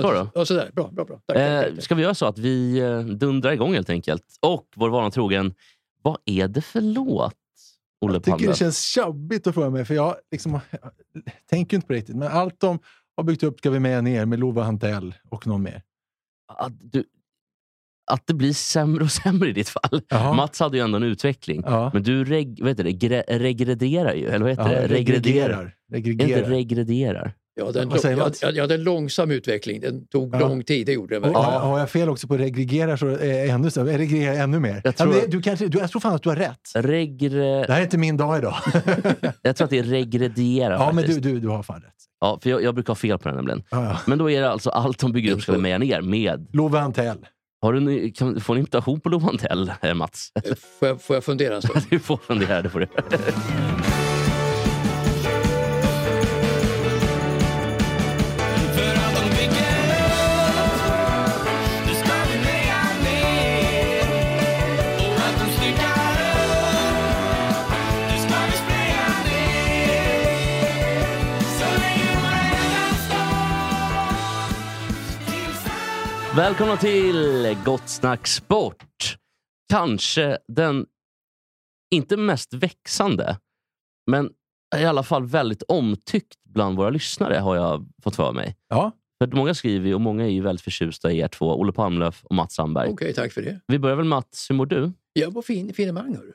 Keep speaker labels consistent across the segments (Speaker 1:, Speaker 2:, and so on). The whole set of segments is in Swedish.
Speaker 1: Så då?
Speaker 2: Ja, sådär. Bra, bra, bra. Tack,
Speaker 1: Eh,
Speaker 2: tack, tack.
Speaker 1: ska vi göra så att vi eh, dundrar igång helt enkelt? Och vår vana trogen, vad är det för låt? Olle
Speaker 3: Jag tycker
Speaker 1: Palme?
Speaker 3: det känns tjabbigt att fråga mig, för jag, liksom, jag tänker inte på det riktigt. Men allt de har byggt upp ska vi med ner med Lova Hantell och någon mer.
Speaker 1: att, du, att det blir sämre och sämre i ditt fall.
Speaker 3: Jaha.
Speaker 1: Mats hade ju ändå en utveckling.
Speaker 3: Ja.
Speaker 1: Men du reg, vad heter det, gre, regrederar ju. Eller vad heter
Speaker 3: Ja,
Speaker 1: det?
Speaker 3: regredierar.
Speaker 1: Är det
Speaker 3: Regredierar.
Speaker 1: inte regrederar?
Speaker 2: Ja, den,
Speaker 3: Vad säger
Speaker 2: jag,
Speaker 3: Mats?
Speaker 2: jag, jag hade en långsam utveckling. Den tog
Speaker 3: Ja.
Speaker 2: lång tid, det gjorde den
Speaker 3: Och,
Speaker 2: verkligen.
Speaker 3: har jag fel också på regregerar så är det ännu, regregerar ännu mer.
Speaker 1: Jag tror
Speaker 3: ja, det, du kanske, du, jag tror fan att du har rätt.
Speaker 1: Regre,
Speaker 3: Det här är inte min dag idag.
Speaker 1: jag tror att det är regrediera
Speaker 3: ja, men du, du, du har fan rätt.
Speaker 1: Ja, för jag, jag brukar ha fel på den nämligen.
Speaker 3: Ja, ja.
Speaker 1: Men då är det alltså allt de bygger upp ska vi meja ner med.
Speaker 3: Lova Hantell.
Speaker 1: Har du, en- kan, får en invitation på Lovantell, eh, Mats?
Speaker 2: Får, jag, får jag fundera en stund?
Speaker 1: Du får fundera, det får du. Välkomna till Gott Snack Sport. Kanske den, inte mest växande, men i alla fall väldigt omtyckt bland våra lyssnare har jag fått för mig.
Speaker 3: Ja.
Speaker 1: För att många skriver ju och många är ju väldigt förtjusta i er två, Olle Palmlöf och Mats Sandberg.
Speaker 2: Okej, tack för det.
Speaker 1: Vi börjar väl Mats, hur mår du?
Speaker 2: Jag var fin, finemang, hörru.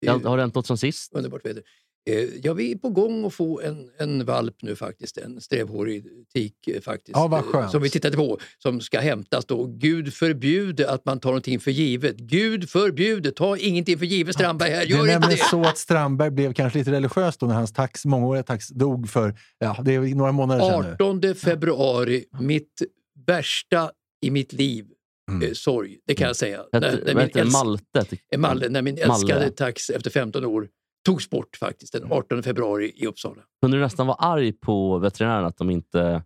Speaker 2: Det är
Speaker 1: Har har det hänt något sen sist?
Speaker 2: Underbart väder. Eh, Ja, vi är på gång att få en, en valp nu faktiskt. En strävhårig tik eh, faktiskt.
Speaker 3: Ja, vad
Speaker 2: eh,
Speaker 3: skönt.
Speaker 2: Som vi tittade på. Som ska hämtas då. Gud förbjude att man tar någonting för givet. Gud förbjude, ta ingenting för givet Strandberg här.
Speaker 3: Det är
Speaker 2: Gör inte
Speaker 3: nämligen
Speaker 2: det!
Speaker 3: så att Strandberg blev kanske lite religiös då när hans tax, mångåriga tax dog för ja, det är några månader sedan nu.
Speaker 2: 18 februari, mitt värsta i mitt liv.
Speaker 3: Mm.
Speaker 2: Sorg, det kan jag säga.
Speaker 1: Ett,
Speaker 2: När, när min älsk-
Speaker 1: Malte?
Speaker 2: Malle, när min
Speaker 1: Malle.
Speaker 2: älskade tax efter 15 år togs bort faktiskt den 18 februari i Uppsala.
Speaker 1: Kunde du nästan vara arg på veterinären att de inte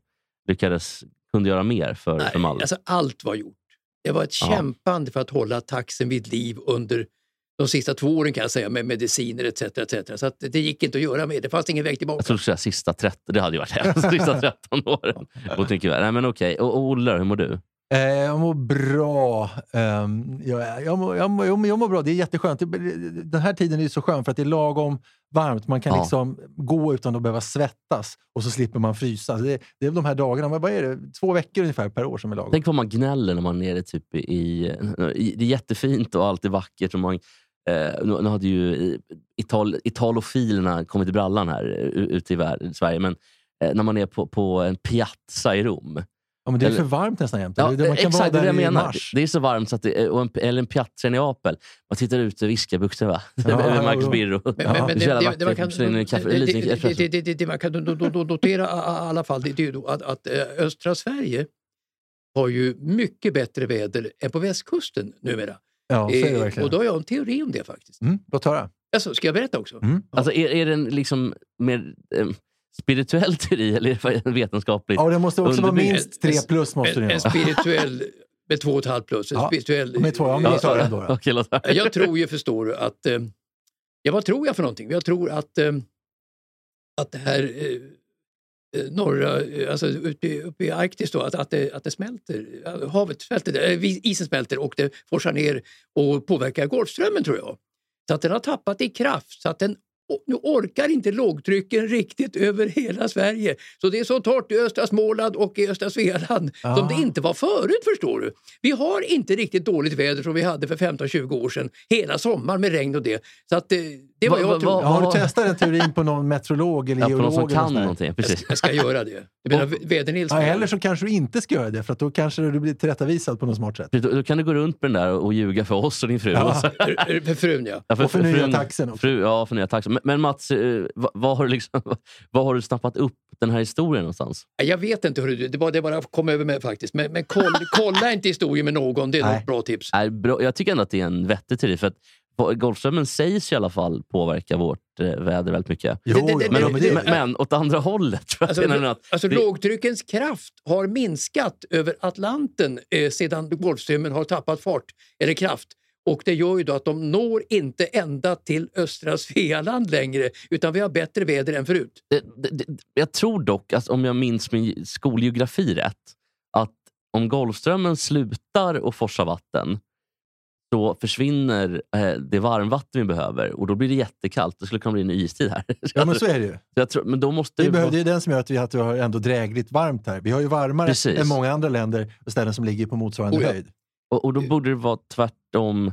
Speaker 1: lyckades kunde göra mer för, för
Speaker 2: Nej,
Speaker 1: Malle?
Speaker 2: alltså allt var gjort. Det var ett
Speaker 1: Ja.
Speaker 2: kämpande för att hålla taxen vid liv under de sista två åren kan jag säga med mediciner etc. etc. Så att det gick inte att göra mer. Det fanns ingen väg tillbaka.
Speaker 1: Jag trodde du skulle säga sista 13. Det hade ju varit hemskt. Sista 13 åren. Och tänker, nej, men okej. Och, och Olle, hur mår du?
Speaker 3: Eh, jag mår bra. Ehm, jag, jag, mår, jag, mår, jag, mår, jag mår bra. Det är jätteskönt. Den här tiden är så skön för att det är lagom varmt. Man kan
Speaker 1: Ja.
Speaker 3: liksom gå utan att behöva svettas och så slipper man frysa. Det, det är de här dagarna, vad vad är det? Två veckor ungefär per år som är lagom.
Speaker 1: Tänk vad man gnäller när man är nere typ i, i... Det är jättefint och allt är vackert. Och man, eh, nu, hade ju Ital, italofilerna kommit i brallan här eh, ute i världen, Sverige. Men eh, när man är på, på en piazza i Rom.
Speaker 3: Ja, men det är
Speaker 1: eller-
Speaker 3: för varmt nästan jämt.
Speaker 1: Ja,
Speaker 3: Det- man kan
Speaker 1: exakt,
Speaker 3: vara
Speaker 1: det är det jag
Speaker 3: där
Speaker 1: menar.
Speaker 3: mars.
Speaker 1: Det är så varmt, så att det, är- och en, eller en piazza i Neapel. Man tittar ut över Iskabukten, va?
Speaker 3: Ja,
Speaker 1: Över
Speaker 3: ja,
Speaker 1: Marcus
Speaker 3: ja.
Speaker 1: Birro.
Speaker 3: Ja,
Speaker 1: det
Speaker 2: man kan, notera i alla fall det är ju att, att eh, östra Sverige har ju mycket bättre väder än på västkusten numera.
Speaker 3: Ja, så är det
Speaker 2: Eh,
Speaker 3: verkligen.
Speaker 2: och då har jag en teori om det faktiskt.
Speaker 3: Mm, låt höra.
Speaker 2: Alltså, ska jag berätta också?
Speaker 3: Mm.
Speaker 1: Alltså, är, är den liksom mer eh, spirituell teori eller vetenskapligt?
Speaker 3: Ja, det måste också vara
Speaker 1: Underbyggt.
Speaker 3: minst tre plus. Måste
Speaker 2: En, en
Speaker 3: vara.
Speaker 2: spirituell med två och ett halvt plus. En
Speaker 3: Ja,
Speaker 2: spirituell,
Speaker 3: med två, ja, men
Speaker 2: Ja,
Speaker 3: ändå. Då.
Speaker 1: Okej.
Speaker 2: Jag tror ju, förstår du, att... Eh, ja, vad tror jag för någonting? Jag tror att, eh, att det här eh, norra, alltså uppe, i- uppe i Arktis då, att, att, det, att det smälter. Havet smälter, isen smälter och det forsar ner och påverkar Golfströmmen tror jag. Så att den har tappat i kraft så att den nu orkar inte lågtrycken riktigt över hela Sverige. Så det är så torrt i östra Småland och i östra Svealand som
Speaker 3: Ah.
Speaker 2: det inte var förut förstår du. Vi har inte riktigt dåligt väder som vi hade för 15-20 år sedan. Hela sommaren med regn och det. Så att det, Vad- jag tror.
Speaker 3: har du testat den teorin på någon meteorolog eller
Speaker 1: Ja, på någon
Speaker 3: geolog?
Speaker 1: som
Speaker 3: eller
Speaker 1: kan någonting. Precis.
Speaker 2: Jag ska göra det. Du menar Väder-Nils?
Speaker 3: Ja, eller så kanske du inte ska göra det, för att då kanske du blir tillrättavisad på något smart sätt.
Speaker 1: Då, då kan du gå runt med den där och ljuga för oss och din fru.
Speaker 3: Ja.
Speaker 2: För frun ja.
Speaker 1: Ja,
Speaker 3: Och förnya
Speaker 1: frun-
Speaker 3: taxen också.
Speaker 1: Fru, ja, förnya taxen. Men, men Mats, eh, vad, vad, har du liksom, vad har du snappat upp den här historien någonstans?
Speaker 2: Jag vet inte hur du, det bara, det bara kom över mig faktiskt. Men, men kolla, kolla inte historien med någon, det är
Speaker 3: Nej.
Speaker 2: ett bra tips.
Speaker 1: Är bra, jag tycker ändå att det är en vettig teori. För att Golfströmmen sägs i alla fall påverka vårt eh, väder väldigt mycket.
Speaker 3: Jo,
Speaker 2: Det- det-
Speaker 3: jo,
Speaker 2: det-
Speaker 1: Men,
Speaker 3: men det,
Speaker 1: men, men åt andra hållet. Tror jag
Speaker 2: Alltså,
Speaker 1: att,
Speaker 2: alltså
Speaker 1: det-
Speaker 2: lågtryckens kraft har minskat över Atlanten eh, sedan Golfströmmen har tappat fart eller kraft. Och det gör ju då att de når inte ända till östra Svealand längre utan vi har bättre väder än förut.
Speaker 1: det, det, det, jag tror dock, att om jag minns min skolgeografi rätt, att om Golfströmmen slutar att forsa vatten så försvinner eh, det varmvatten vi behöver och då blir det jättekallt. Det skulle kunna bli en istid här.
Speaker 3: ja, men så är det ju.
Speaker 1: jag tror, men då måste
Speaker 3: Det,
Speaker 1: det
Speaker 3: behöver, det är den som gör att vi, att vi har ändå drägligt varmt här. Vi har ju varmare
Speaker 1: Precis.
Speaker 3: än många andra länder och ställen som ligger på motsvarande
Speaker 2: Oh ja.
Speaker 3: höjd.
Speaker 1: och, och då borde det vara tvärtom.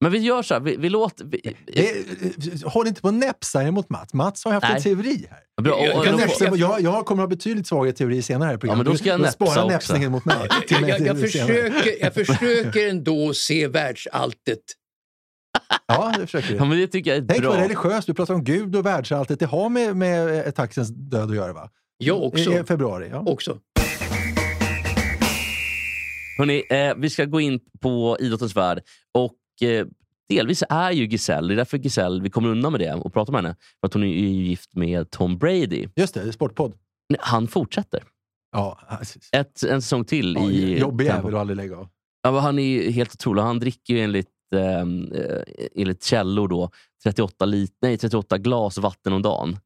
Speaker 1: Men vi gör så här. Vi, vi låter... Vi,
Speaker 3: Det, håll inte på att näpsa er mot Mats. Mats har haft
Speaker 1: Nej.
Speaker 3: en teori här.
Speaker 1: bra, och,
Speaker 2: Jag
Speaker 1: och,
Speaker 2: kan
Speaker 1: och,
Speaker 3: Jag, näpsa, jag, jag kommer ha betydligt svagare teori senare här i programmet.
Speaker 1: Ja, men då ska jag näpsa
Speaker 3: Spara näpsningen mot mig. till mig
Speaker 2: Jag, jag, försöker, jag försöker ändå se världsalltet.
Speaker 3: Ja, det försöker
Speaker 1: ja,
Speaker 3: du.
Speaker 1: men det tycker jag är
Speaker 3: Tänk
Speaker 1: bra.
Speaker 3: vad religiöst. Du pratar om Gud och världsalltet. Det har med, med eh, taxens död att göra, va?
Speaker 2: Jag också.
Speaker 3: I, i februari. Ja.
Speaker 2: också.
Speaker 1: Hörrni, eh, vi ska gå in på idrottens värld. Eh, Delvis är ju Giselle, det är därför Giselle, vi kommer undan med det och pratar med henne, för att hon är ju gift med Tom Brady.
Speaker 3: Just det, sportpodd.
Speaker 1: Han fortsätter.
Speaker 3: Ja, alltså,
Speaker 1: Ett, en säsong till.
Speaker 3: ja,
Speaker 1: i
Speaker 3: jobbig jävel att aldrig lägga av.
Speaker 1: Ja, han är ju helt otrolig. Han dricker ju enligt, ehm, eh, enligt källor då, 38, lit, nej, 38 glas vatten om dagen.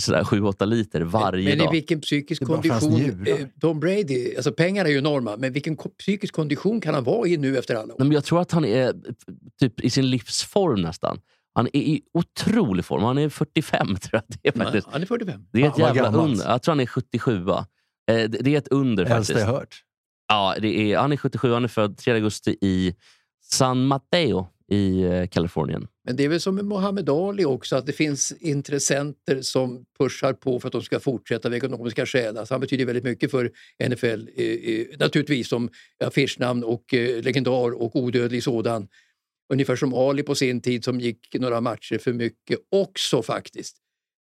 Speaker 1: Sådär 7-8 liter varje
Speaker 2: Men i
Speaker 1: dag.
Speaker 2: vilken psykisk
Speaker 3: är bara för hans
Speaker 2: kondition... eh, Tom Brady, alltså pengarna är ju enorma, men vilken ko- psykisk kondition kan han vara i nu efter alla år?
Speaker 1: Nej, men jag tror att han är typ i sin livsform nästan. Han är i otrolig form. Han är 45 tror jag det är
Speaker 2: Nej,
Speaker 1: faktiskt.
Speaker 2: han är 45.
Speaker 1: Det är ett jävla under. Jag tror han är 77. va? Eh, Det, det är ett under
Speaker 3: Äldsta
Speaker 1: faktiskt.
Speaker 3: jag hört.
Speaker 1: Ja, det är, han är 77. Han är född 3 augusti i San Mateo i eh, Kalifornien.
Speaker 2: Men det är väl som med Muhammad Ali också, att det finns intressenter som pushar på för att de ska fortsätta av ekonomiska skäl. Alltså han betyder väldigt mycket för NFL, eh, eh, naturligtvis som affischnamn och eh, legendar och odödlig sådan. Ungefär som Ali på sin tid som gick några matcher för mycket också faktiskt.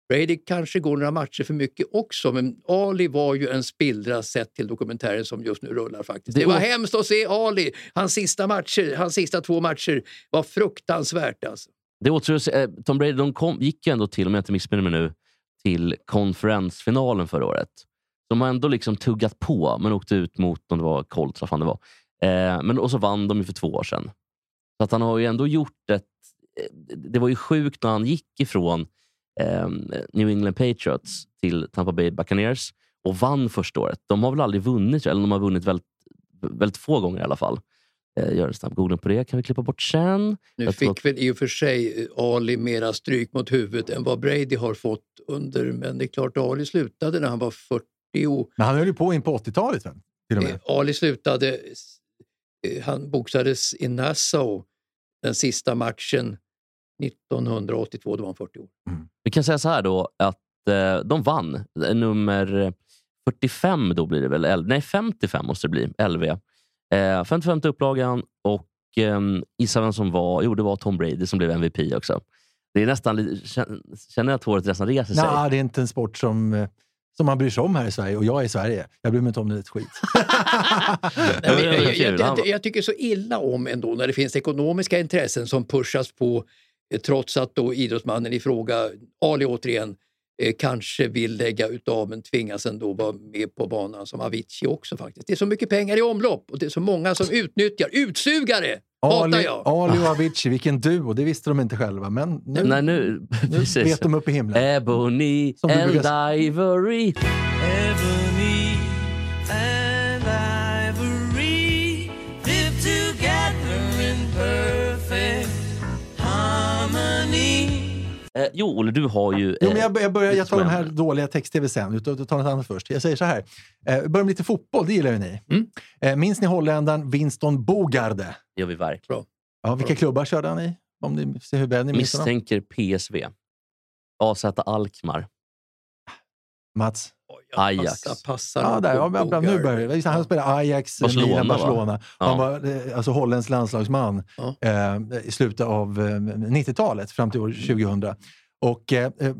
Speaker 2: Brady kanske går några matcher för mycket också, men Ali var ju en spillra sett till dokumentären som just nu rullar faktiskt.
Speaker 1: Det
Speaker 2: var hemskt att se Ali, hans sista matcher, hans sista två matcher var fruktansvärt alltså.
Speaker 1: Det återstår, eh, Tom Brady de kom, gick ju ändå till, om jag inte missminner mig nu, till konferensfinalen förra året. De har ändå liksom tuggat på, men åkte ut mot, om det var Colts, vad fan det var. Eh, men, och så vann de ju för två år sedan. Så att han har ju ändå gjort ett... eh, Det var ju sjukt när han gick ifrån New England Patriots till Tampa Bay Buccaneers och vann första året. De har väl aldrig vunnit, eller de har vunnit väldigt, väldigt få gånger i alla fall. Eh, gör en snabb googling på det, kan vi klippa bort sen.
Speaker 2: Nu
Speaker 1: Jag
Speaker 2: fick väl i och för sig eh, Ali mera stryk mot huvudet än vad Brady har fått under, men det är klart Ali slutade när han var 40.
Speaker 3: Men han höll ju på in på 80-talet. väl? Till och med.
Speaker 2: Eh, Ali slutade, han boxades i Nassau den sista matchen 1982, då var han 40 år.
Speaker 1: Vi kan säga så här då att eh, de vann. Eh, Nummer 45 då blir det väl? L- Nej, 55 måste det bli. LV. Eh, 55 upplagan och eh, gissa vem som var? Jo, det var Tom Brady som blev MVP också. Det är nästan känner jag att håret nästan reser sig?
Speaker 3: Nej, det är inte en sport som, eh, som man bryr sig om här i Sverige. Och jag är i Sverige. Jag bryr mig inte om det ett skit.
Speaker 2: Nej, jag, jag, jag, jag, tycker så illa om ändå när det finns ekonomiska intressen som pushas på trots att då idrottsmannen i fråga, Ali återigen, eh, kanske vill lägga utav men tvingas ändå vara med på banan som Avicii också faktiskt. Det är så mycket pengar i omlopp och det är så många som utnyttjar. Utsugare
Speaker 3: Ali,
Speaker 2: jag!
Speaker 3: Ali och Avicii, vilken duo. Det visste de inte själva. Men nu,
Speaker 1: Nej, nu,
Speaker 3: nu vet de upp i himlen.
Speaker 1: Ebony and
Speaker 3: brukar
Speaker 1: Ivory.
Speaker 4: Ebony
Speaker 1: Eh, jo, Olle, du har ju...
Speaker 3: Jo, men
Speaker 1: eh,
Speaker 3: jag, jag, börjar, jag tar de här dåliga text-tv sen. Du tar, något annat först. Jag säger så här. Eh, börjar med lite fotboll, det gillar ju ni.
Speaker 2: Mm.
Speaker 3: Eh, minns ni holländaren Winston Bogarde?
Speaker 1: Det gör vi verkligen.
Speaker 3: Ja, vilka klubbar körde han i? om ni ser hur väl ni minns.
Speaker 1: Misstänker PSV. AZ Alkmaar.
Speaker 3: Mats?
Speaker 1: Ajax.
Speaker 2: Passar, passar
Speaker 3: Ja, där, ja. Just det, Han spelar Ajax,
Speaker 1: Barcelona,
Speaker 3: Milan? Barcelona.
Speaker 1: Ja.
Speaker 3: Han var eh, alltså, holländsk landslagsman
Speaker 2: Ja.
Speaker 3: eh, i slutet av eh, 90-talet fram till år 2000. Och eh, eh,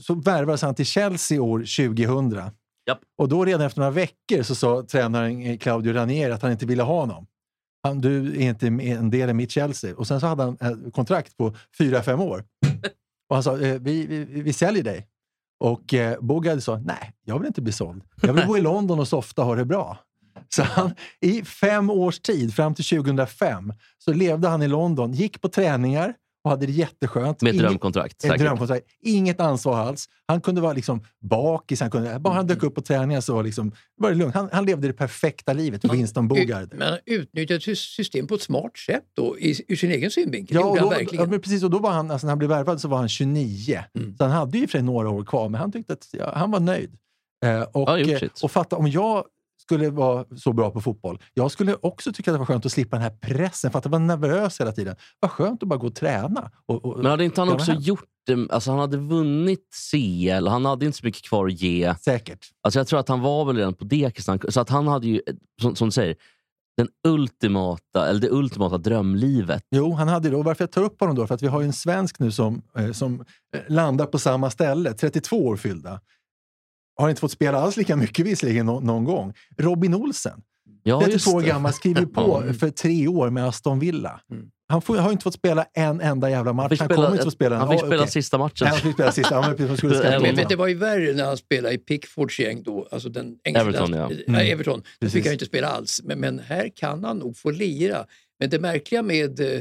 Speaker 3: så värvades han till Chelsea år 2000.
Speaker 1: Japp.
Speaker 3: Och då redan efter några veckor så sa tränaren eh, Claudio Ranieri att han inte ville ha honom. Han, du är inte en del i mitt Chelsea. Och sen så hade han kontrakt på fyra fem år. Och han sa, vi, vi, vi säljer dig. Och eh, Bogard sa, nej, jag vill inte bli såld. Jag vill bo i London och softa och ha det bra. Så han, i fem års tid, fram till 2005, så levde han i London, gick på träningar och hade det jätteskönt.
Speaker 1: Med ett drömkontrakt.
Speaker 3: ett
Speaker 1: Säkert.
Speaker 3: drömkontrakt. Inget ansvar alls. Han kunde vara liksom bakis. Han kunde, bara han dök upp på träningar så var, liksom, var det lugnt. Han, han levde det perfekta livet, Winston Bogard.
Speaker 2: Men han utnyttjade ett system på ett smart sätt då, i, ur sin egen synvinkel.
Speaker 3: Ja, och då,
Speaker 2: han
Speaker 3: ja, men precis, och då var han, alltså när han blev värvad så var han 29.
Speaker 2: Mm.
Speaker 3: Så han hade ju för sig några år kvar, men han tyckte att ja, han var nöjd. Eh, och,
Speaker 1: Ja,
Speaker 3: och fatta, om jag skulle vara så bra på fotboll, jag skulle också tycka att det var skönt att slippa den här pressen, för att jag var nervös hela tiden. Vad skönt att bara gå och träna. Och, och,
Speaker 1: Men hade inte han också
Speaker 3: men-
Speaker 1: gjort det? Alltså han hade vunnit CL, han hade inte så mycket kvar att ge.
Speaker 3: Säkert.
Speaker 1: Alltså jag tror att han var väl redan på dekis. Så att han hade ju, som, som du säger, den ultimata, eller det ultimata drömlivet.
Speaker 3: Jo, han hade det. Och varför jag tar upp honom då? För att vi har ju en svensk nu som, eh, som eh, landar på samma ställe, 32 år fyllda. Har inte fått spela alls lika mycket visserligen nå- någon gång. Robin Olsen,
Speaker 1: Ja,
Speaker 3: 32 år gammal, skriver på för tre år med Aston Villa.
Speaker 2: Mm.
Speaker 3: Han får, har inte fått spela en enda jävla match.
Speaker 1: Han spela,
Speaker 3: kommer inte få spela.
Speaker 1: han fick spela
Speaker 3: okej.
Speaker 1: sista matchen.
Speaker 3: Nej, Han fick spela sista. Men han
Speaker 2: Men, men
Speaker 3: honom.
Speaker 2: det var ju värre när han spelade i Pickfords gäng då, alltså den engelska
Speaker 1: Everton, ja.
Speaker 3: Mm.
Speaker 2: Nej, Everton. Då
Speaker 3: Precis.
Speaker 2: fick han inte spela alls. Men, men här kan han nog få lira. Men det märkliga med eh,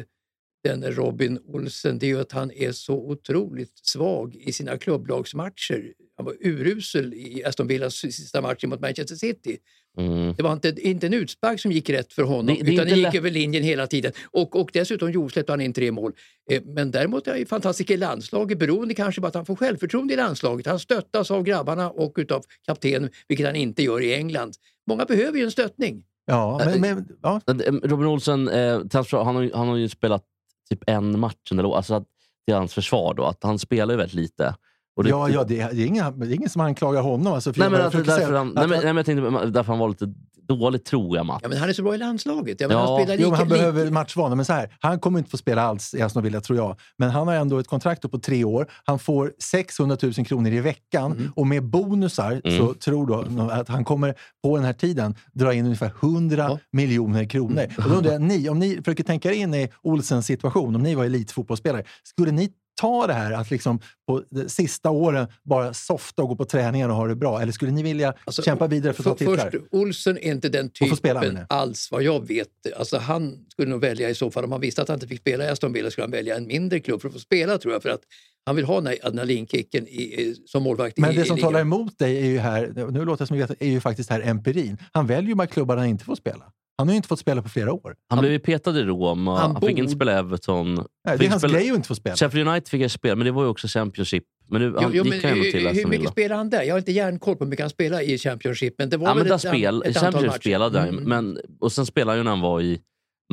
Speaker 2: den Robin Olsen, det är ju att han är så otroligt svag i sina klubblagsmatcher. Han var urusel i Aston Villas sista match mot Manchester City.
Speaker 1: Mm.
Speaker 2: Det var inte, inte en utspark som gick rätt för honom,
Speaker 1: Det- det
Speaker 2: utan det gick
Speaker 1: lätt-
Speaker 2: över linjen hela tiden. Och, och dessutom jo, släppte han in tre mål. Eh, men däremot är han ju fantastisk i landslaget, beroende kanske på att han får självförtroende i landslaget. Han stöttas av grabbarna och utav kaptenen, vilket han inte gör i England. Många behöver ju en stöttning.
Speaker 3: Ja, men, men, ja.
Speaker 1: Robin Olsen, eh, han, har, ju- han har ju spelat typ en match under. Alltså att, till hans försvar då, att han spelar ju väldigt lite. Och det-
Speaker 3: ja, ja det, är, det, är ingen, det är ingen som anklagar honom. Alltså,
Speaker 1: Nej,
Speaker 3: jag
Speaker 1: men
Speaker 3: försöker
Speaker 1: därför
Speaker 3: säga
Speaker 1: han, nej, men, nej, men jag tänkte därför han var lite dålig, tror jag, Mats.
Speaker 2: Ja, men han är så bra i landslaget. Ja, men
Speaker 1: Ja.
Speaker 2: han spelar
Speaker 3: Jo,
Speaker 2: lika,
Speaker 3: men han
Speaker 2: lika-
Speaker 3: behöver matchvana. Men så här, han kommer inte få spela alls i Aston Villa, tror jag. Men han har ändå ett kontrakt på tre år. Han får 600 000 kronor i veckan.
Speaker 2: Mm.
Speaker 3: Och med bonusar
Speaker 1: Mm.
Speaker 3: så tror då att han kommer på den här tiden dra in ungefär 100
Speaker 2: Ja.
Speaker 3: miljoner kronor.
Speaker 1: Mm.
Speaker 3: Och då undrar jag, ni, om ni försöker tänka er in i Olsens situation, om ni var elitfotbollsspelare, skulle ni ta det här att liksom på de sista åren bara softa och gå på träningar och ha det bra? Eller skulle ni vilja
Speaker 2: Alltså,
Speaker 3: kämpa vidare för att ta
Speaker 2: För,
Speaker 3: titlar?
Speaker 2: först, Olsen är inte den typen alls vad jag vet. Alltså, han skulle nog välja i så fall, om han visste att han inte fick spela i Aston Villa skulle han välja en mindre klubb för att få spela tror jag. För att han vill ha den här adrenalinkicken i, i, som målvakt i,
Speaker 3: Men det
Speaker 2: i
Speaker 3: som
Speaker 2: ligan.
Speaker 3: talar emot dig är ju här, nu låter det som jag vet, är ju faktiskt här empirin. Han väljer ju bara klubbar han inte får spela. Han har ju inte fått spela på flera år.
Speaker 1: Han blev ju petad i Roma,
Speaker 2: han
Speaker 1: han, fick inte spela Everton.
Speaker 3: Nej, det
Speaker 1: Fick
Speaker 3: är hans
Speaker 1: spela-
Speaker 3: grej att inte få spela.
Speaker 1: Sheffield United fick jag spela, men det var ju också Championship. Men nu, han
Speaker 2: Jo, jo,
Speaker 1: gick
Speaker 2: men
Speaker 1: han till
Speaker 2: hur mycket
Speaker 1: Villa.
Speaker 2: spelar han där? Jag har inte järnkoll på hur mycket han spelar i Championship. Men det var
Speaker 1: Ja,
Speaker 2: väl
Speaker 1: men där
Speaker 2: ett,
Speaker 1: spel,
Speaker 2: ett antal
Speaker 1: Championship
Speaker 2: matcher.
Speaker 1: spelade han
Speaker 2: Mm.
Speaker 1: men och sen spelade han ju när han var i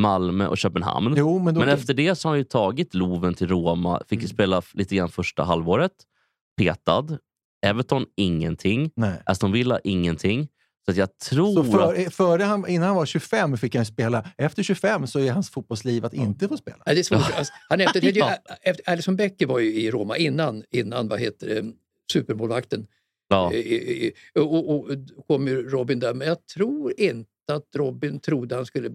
Speaker 1: Malmö och Köpenhamn.
Speaker 3: Jo, men då,
Speaker 1: Men efter det så har han ju tagit Loven till Roma, fick
Speaker 2: Mm.
Speaker 1: spela lite grann första halvåret. Petad. Everton, ingenting.
Speaker 3: nej.
Speaker 1: Aston Villa, ingenting. Så att jag tror
Speaker 3: Så
Speaker 1: att...
Speaker 3: för, före han, innan han var 25 fick han spela. Efter 25 så är hans fotbollsliv att inte få spela.
Speaker 2: Nej, det är svårt. Alltså, han efterträdde
Speaker 1: Ja.
Speaker 2: efter, Alisson Becker var ju i Roma innan, innan vad heter det, supermålvakten.
Speaker 1: Ja.
Speaker 2: Eh, eh, Och, och, och kom ju Robin där. Men jag tror inte att Robin trodde han skulle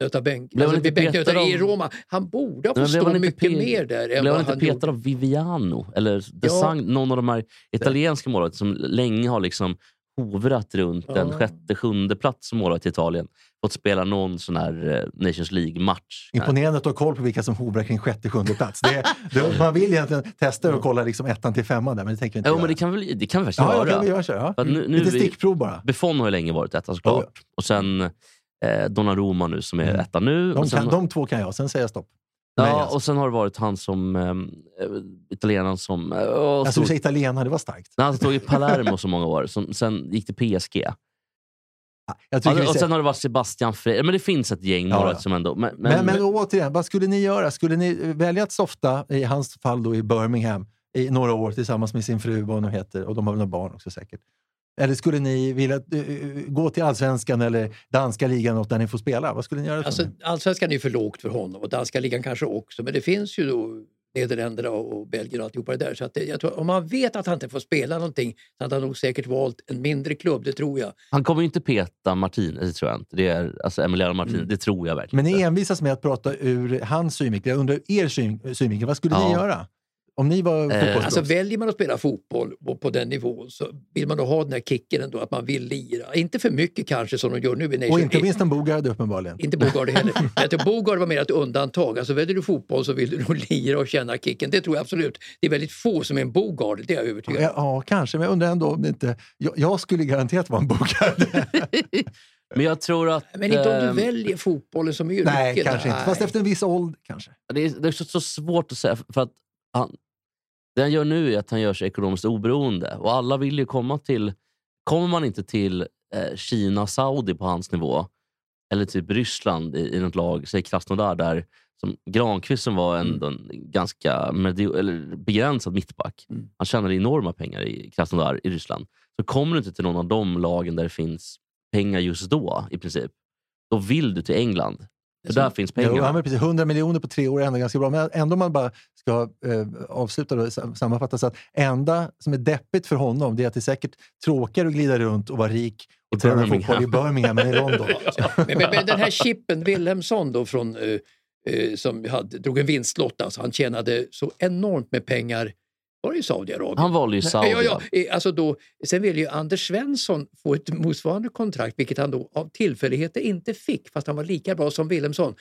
Speaker 2: nöta bänk.
Speaker 1: Blev
Speaker 2: Alltså, i Roma. Han borde ha fått stå mycket
Speaker 1: pe-
Speaker 2: mer där
Speaker 1: Blev han inte
Speaker 2: han
Speaker 1: petad
Speaker 2: gjorde.
Speaker 1: av Viviano? Eller
Speaker 2: Ja.
Speaker 1: Desang, någon av de här italienska målvakterna som länge har liksom hovrat runt en
Speaker 2: Ja.
Speaker 1: sjätte, sjunde plats som målvakt i Italien. Fått spela någon sån här eh, Nations League-match.
Speaker 3: Imponerande att du har koll på vilka som hovrar kring sjätte, sjunde plats. Det, det, man vill egentligen testa och kolla liksom ettan till femman där, men det tänker vi inte
Speaker 1: Jo,
Speaker 3: göra.
Speaker 1: men det kan, väl, det kan vi faktiskt
Speaker 3: ja,
Speaker 1: göra.
Speaker 3: ja, kan vi göra. Ja.
Speaker 1: Nu, nu
Speaker 3: Lite
Speaker 1: vi,
Speaker 3: stickprov bara.
Speaker 1: Buffon har ju länge varit etta såklart. Och sen eh, Donnarumma nu som är
Speaker 3: Mm.
Speaker 1: etta nu.
Speaker 3: De,
Speaker 1: sen,
Speaker 3: kan, de två kan jag, sen säger jag stopp. Nej,
Speaker 1: ja,
Speaker 3: alltså.
Speaker 1: och sen har det varit han som... Eh, italienaren som...
Speaker 3: Alltså,
Speaker 1: stod,
Speaker 3: du säger italienare, det var starkt.
Speaker 1: när han stod i Palermo så många år. Som, sen gick till PSG.
Speaker 3: Jag
Speaker 1: Ja,
Speaker 3: vi
Speaker 1: och sen har det varit Sebastian Frey. Men det finns ett gäng, några
Speaker 3: ja.
Speaker 1: som ändå... Men,
Speaker 3: Men, men, återigen, vad skulle ni göra? Skulle ni välja att softa, i hans fall då i Birmingham, i några år tillsammans med sin fru, vad hon nu heter, och de har väl några barn också säkert. Eller skulle ni vilja eh, gå till allsvenskan eller danska ligan, något där ni får spela? Vad skulle ni göra?
Speaker 2: Alltså, allsvenskan är ju för lågt för honom och danska ligan kanske också. Men det finns ju då Nederländerna och Belgien och alltihopa det där. Så att det, jag tror, om man vet att han inte får spela någonting så hade han nog säkert valt en mindre klubb, det tror jag.
Speaker 1: Han kommer ju inte peta Martinez, det tror jag inte. Det är, alltså Emiliano Martinez,
Speaker 3: Mm.
Speaker 1: det tror jag verkligen
Speaker 3: men ni envisas med att prata ur hans synvinkel. Jag undrar er syn, synvinkel. Vad skulle ni
Speaker 1: Ja.
Speaker 3: göra? Om ni var
Speaker 1: Eh?
Speaker 2: Alltså väljer man att spela fotboll på, den nivån så vill man då ha den här kicken ändå, att man vill lira. Inte för mycket kanske som de gör nu i Nation
Speaker 3: och inte minst en Bogard uppenbarligen.
Speaker 2: Inte Bogard heller. Men Bogard var mer ett undantag. Alltså väljer du fotboll så vill du nog lira och känna kicken. Det tror jag absolut. Det är väldigt få som är en Bogard, det är jag övertygad
Speaker 3: Ja,
Speaker 2: om.
Speaker 3: ja, kanske, men jag undrar ändå om det inte... Jag, jag skulle garanterat vara en Bogard.
Speaker 1: Men jag tror att...
Speaker 2: Men inte om du
Speaker 1: ehm,
Speaker 2: väljer fotbollen som yrke.
Speaker 3: Nej, kanske inte. Fast
Speaker 2: Nej.
Speaker 3: efter en viss ålder kanske.
Speaker 1: Det är, det är så, så svårt att säga. För att han, det han gör nu är att han gör sig ekonomiskt oberoende. Och alla vill ju komma till... Kommer man inte till eh, Kina, Saudi på hans nivå, eller typ Ryssland i, i något lag, säg Krasnodar, där som Granqvist som var ändå en ganska medio, eller begränsad mittback.
Speaker 2: Mm.
Speaker 1: Han tjänade enorma pengar i Krasnodar i Ryssland. Så kommer du inte till någon av de lagen där det finns pengar just då, i princip, då vill du till England. För där finns
Speaker 3: Jo,
Speaker 1: pengarna.
Speaker 3: han var precis 100 miljoner på tre år är ändå ganska bra. Men ändå om man bara ska eh, avsluta och sammanfatta så att enda som är deppigt för honom det är att det är säkert tråkigare att glida runt och vara rik och
Speaker 1: I
Speaker 3: träna fotboll i Birmingham än i London.
Speaker 2: men, men, men den här Chippen Wilhelmsson då från, eh, eh, som hade, drog en vinstlott, alltså han tjänade så enormt med pengar, var det i Saudiarabien?
Speaker 1: Han valde ju Saudi.
Speaker 2: Ja, ja, eh, alltså då, sen ville ju Anders Svensson få ett motsvarande kontrakt, vilket han då av tillfälligheter inte fick, fast han var lika bra som Wilhelmsson.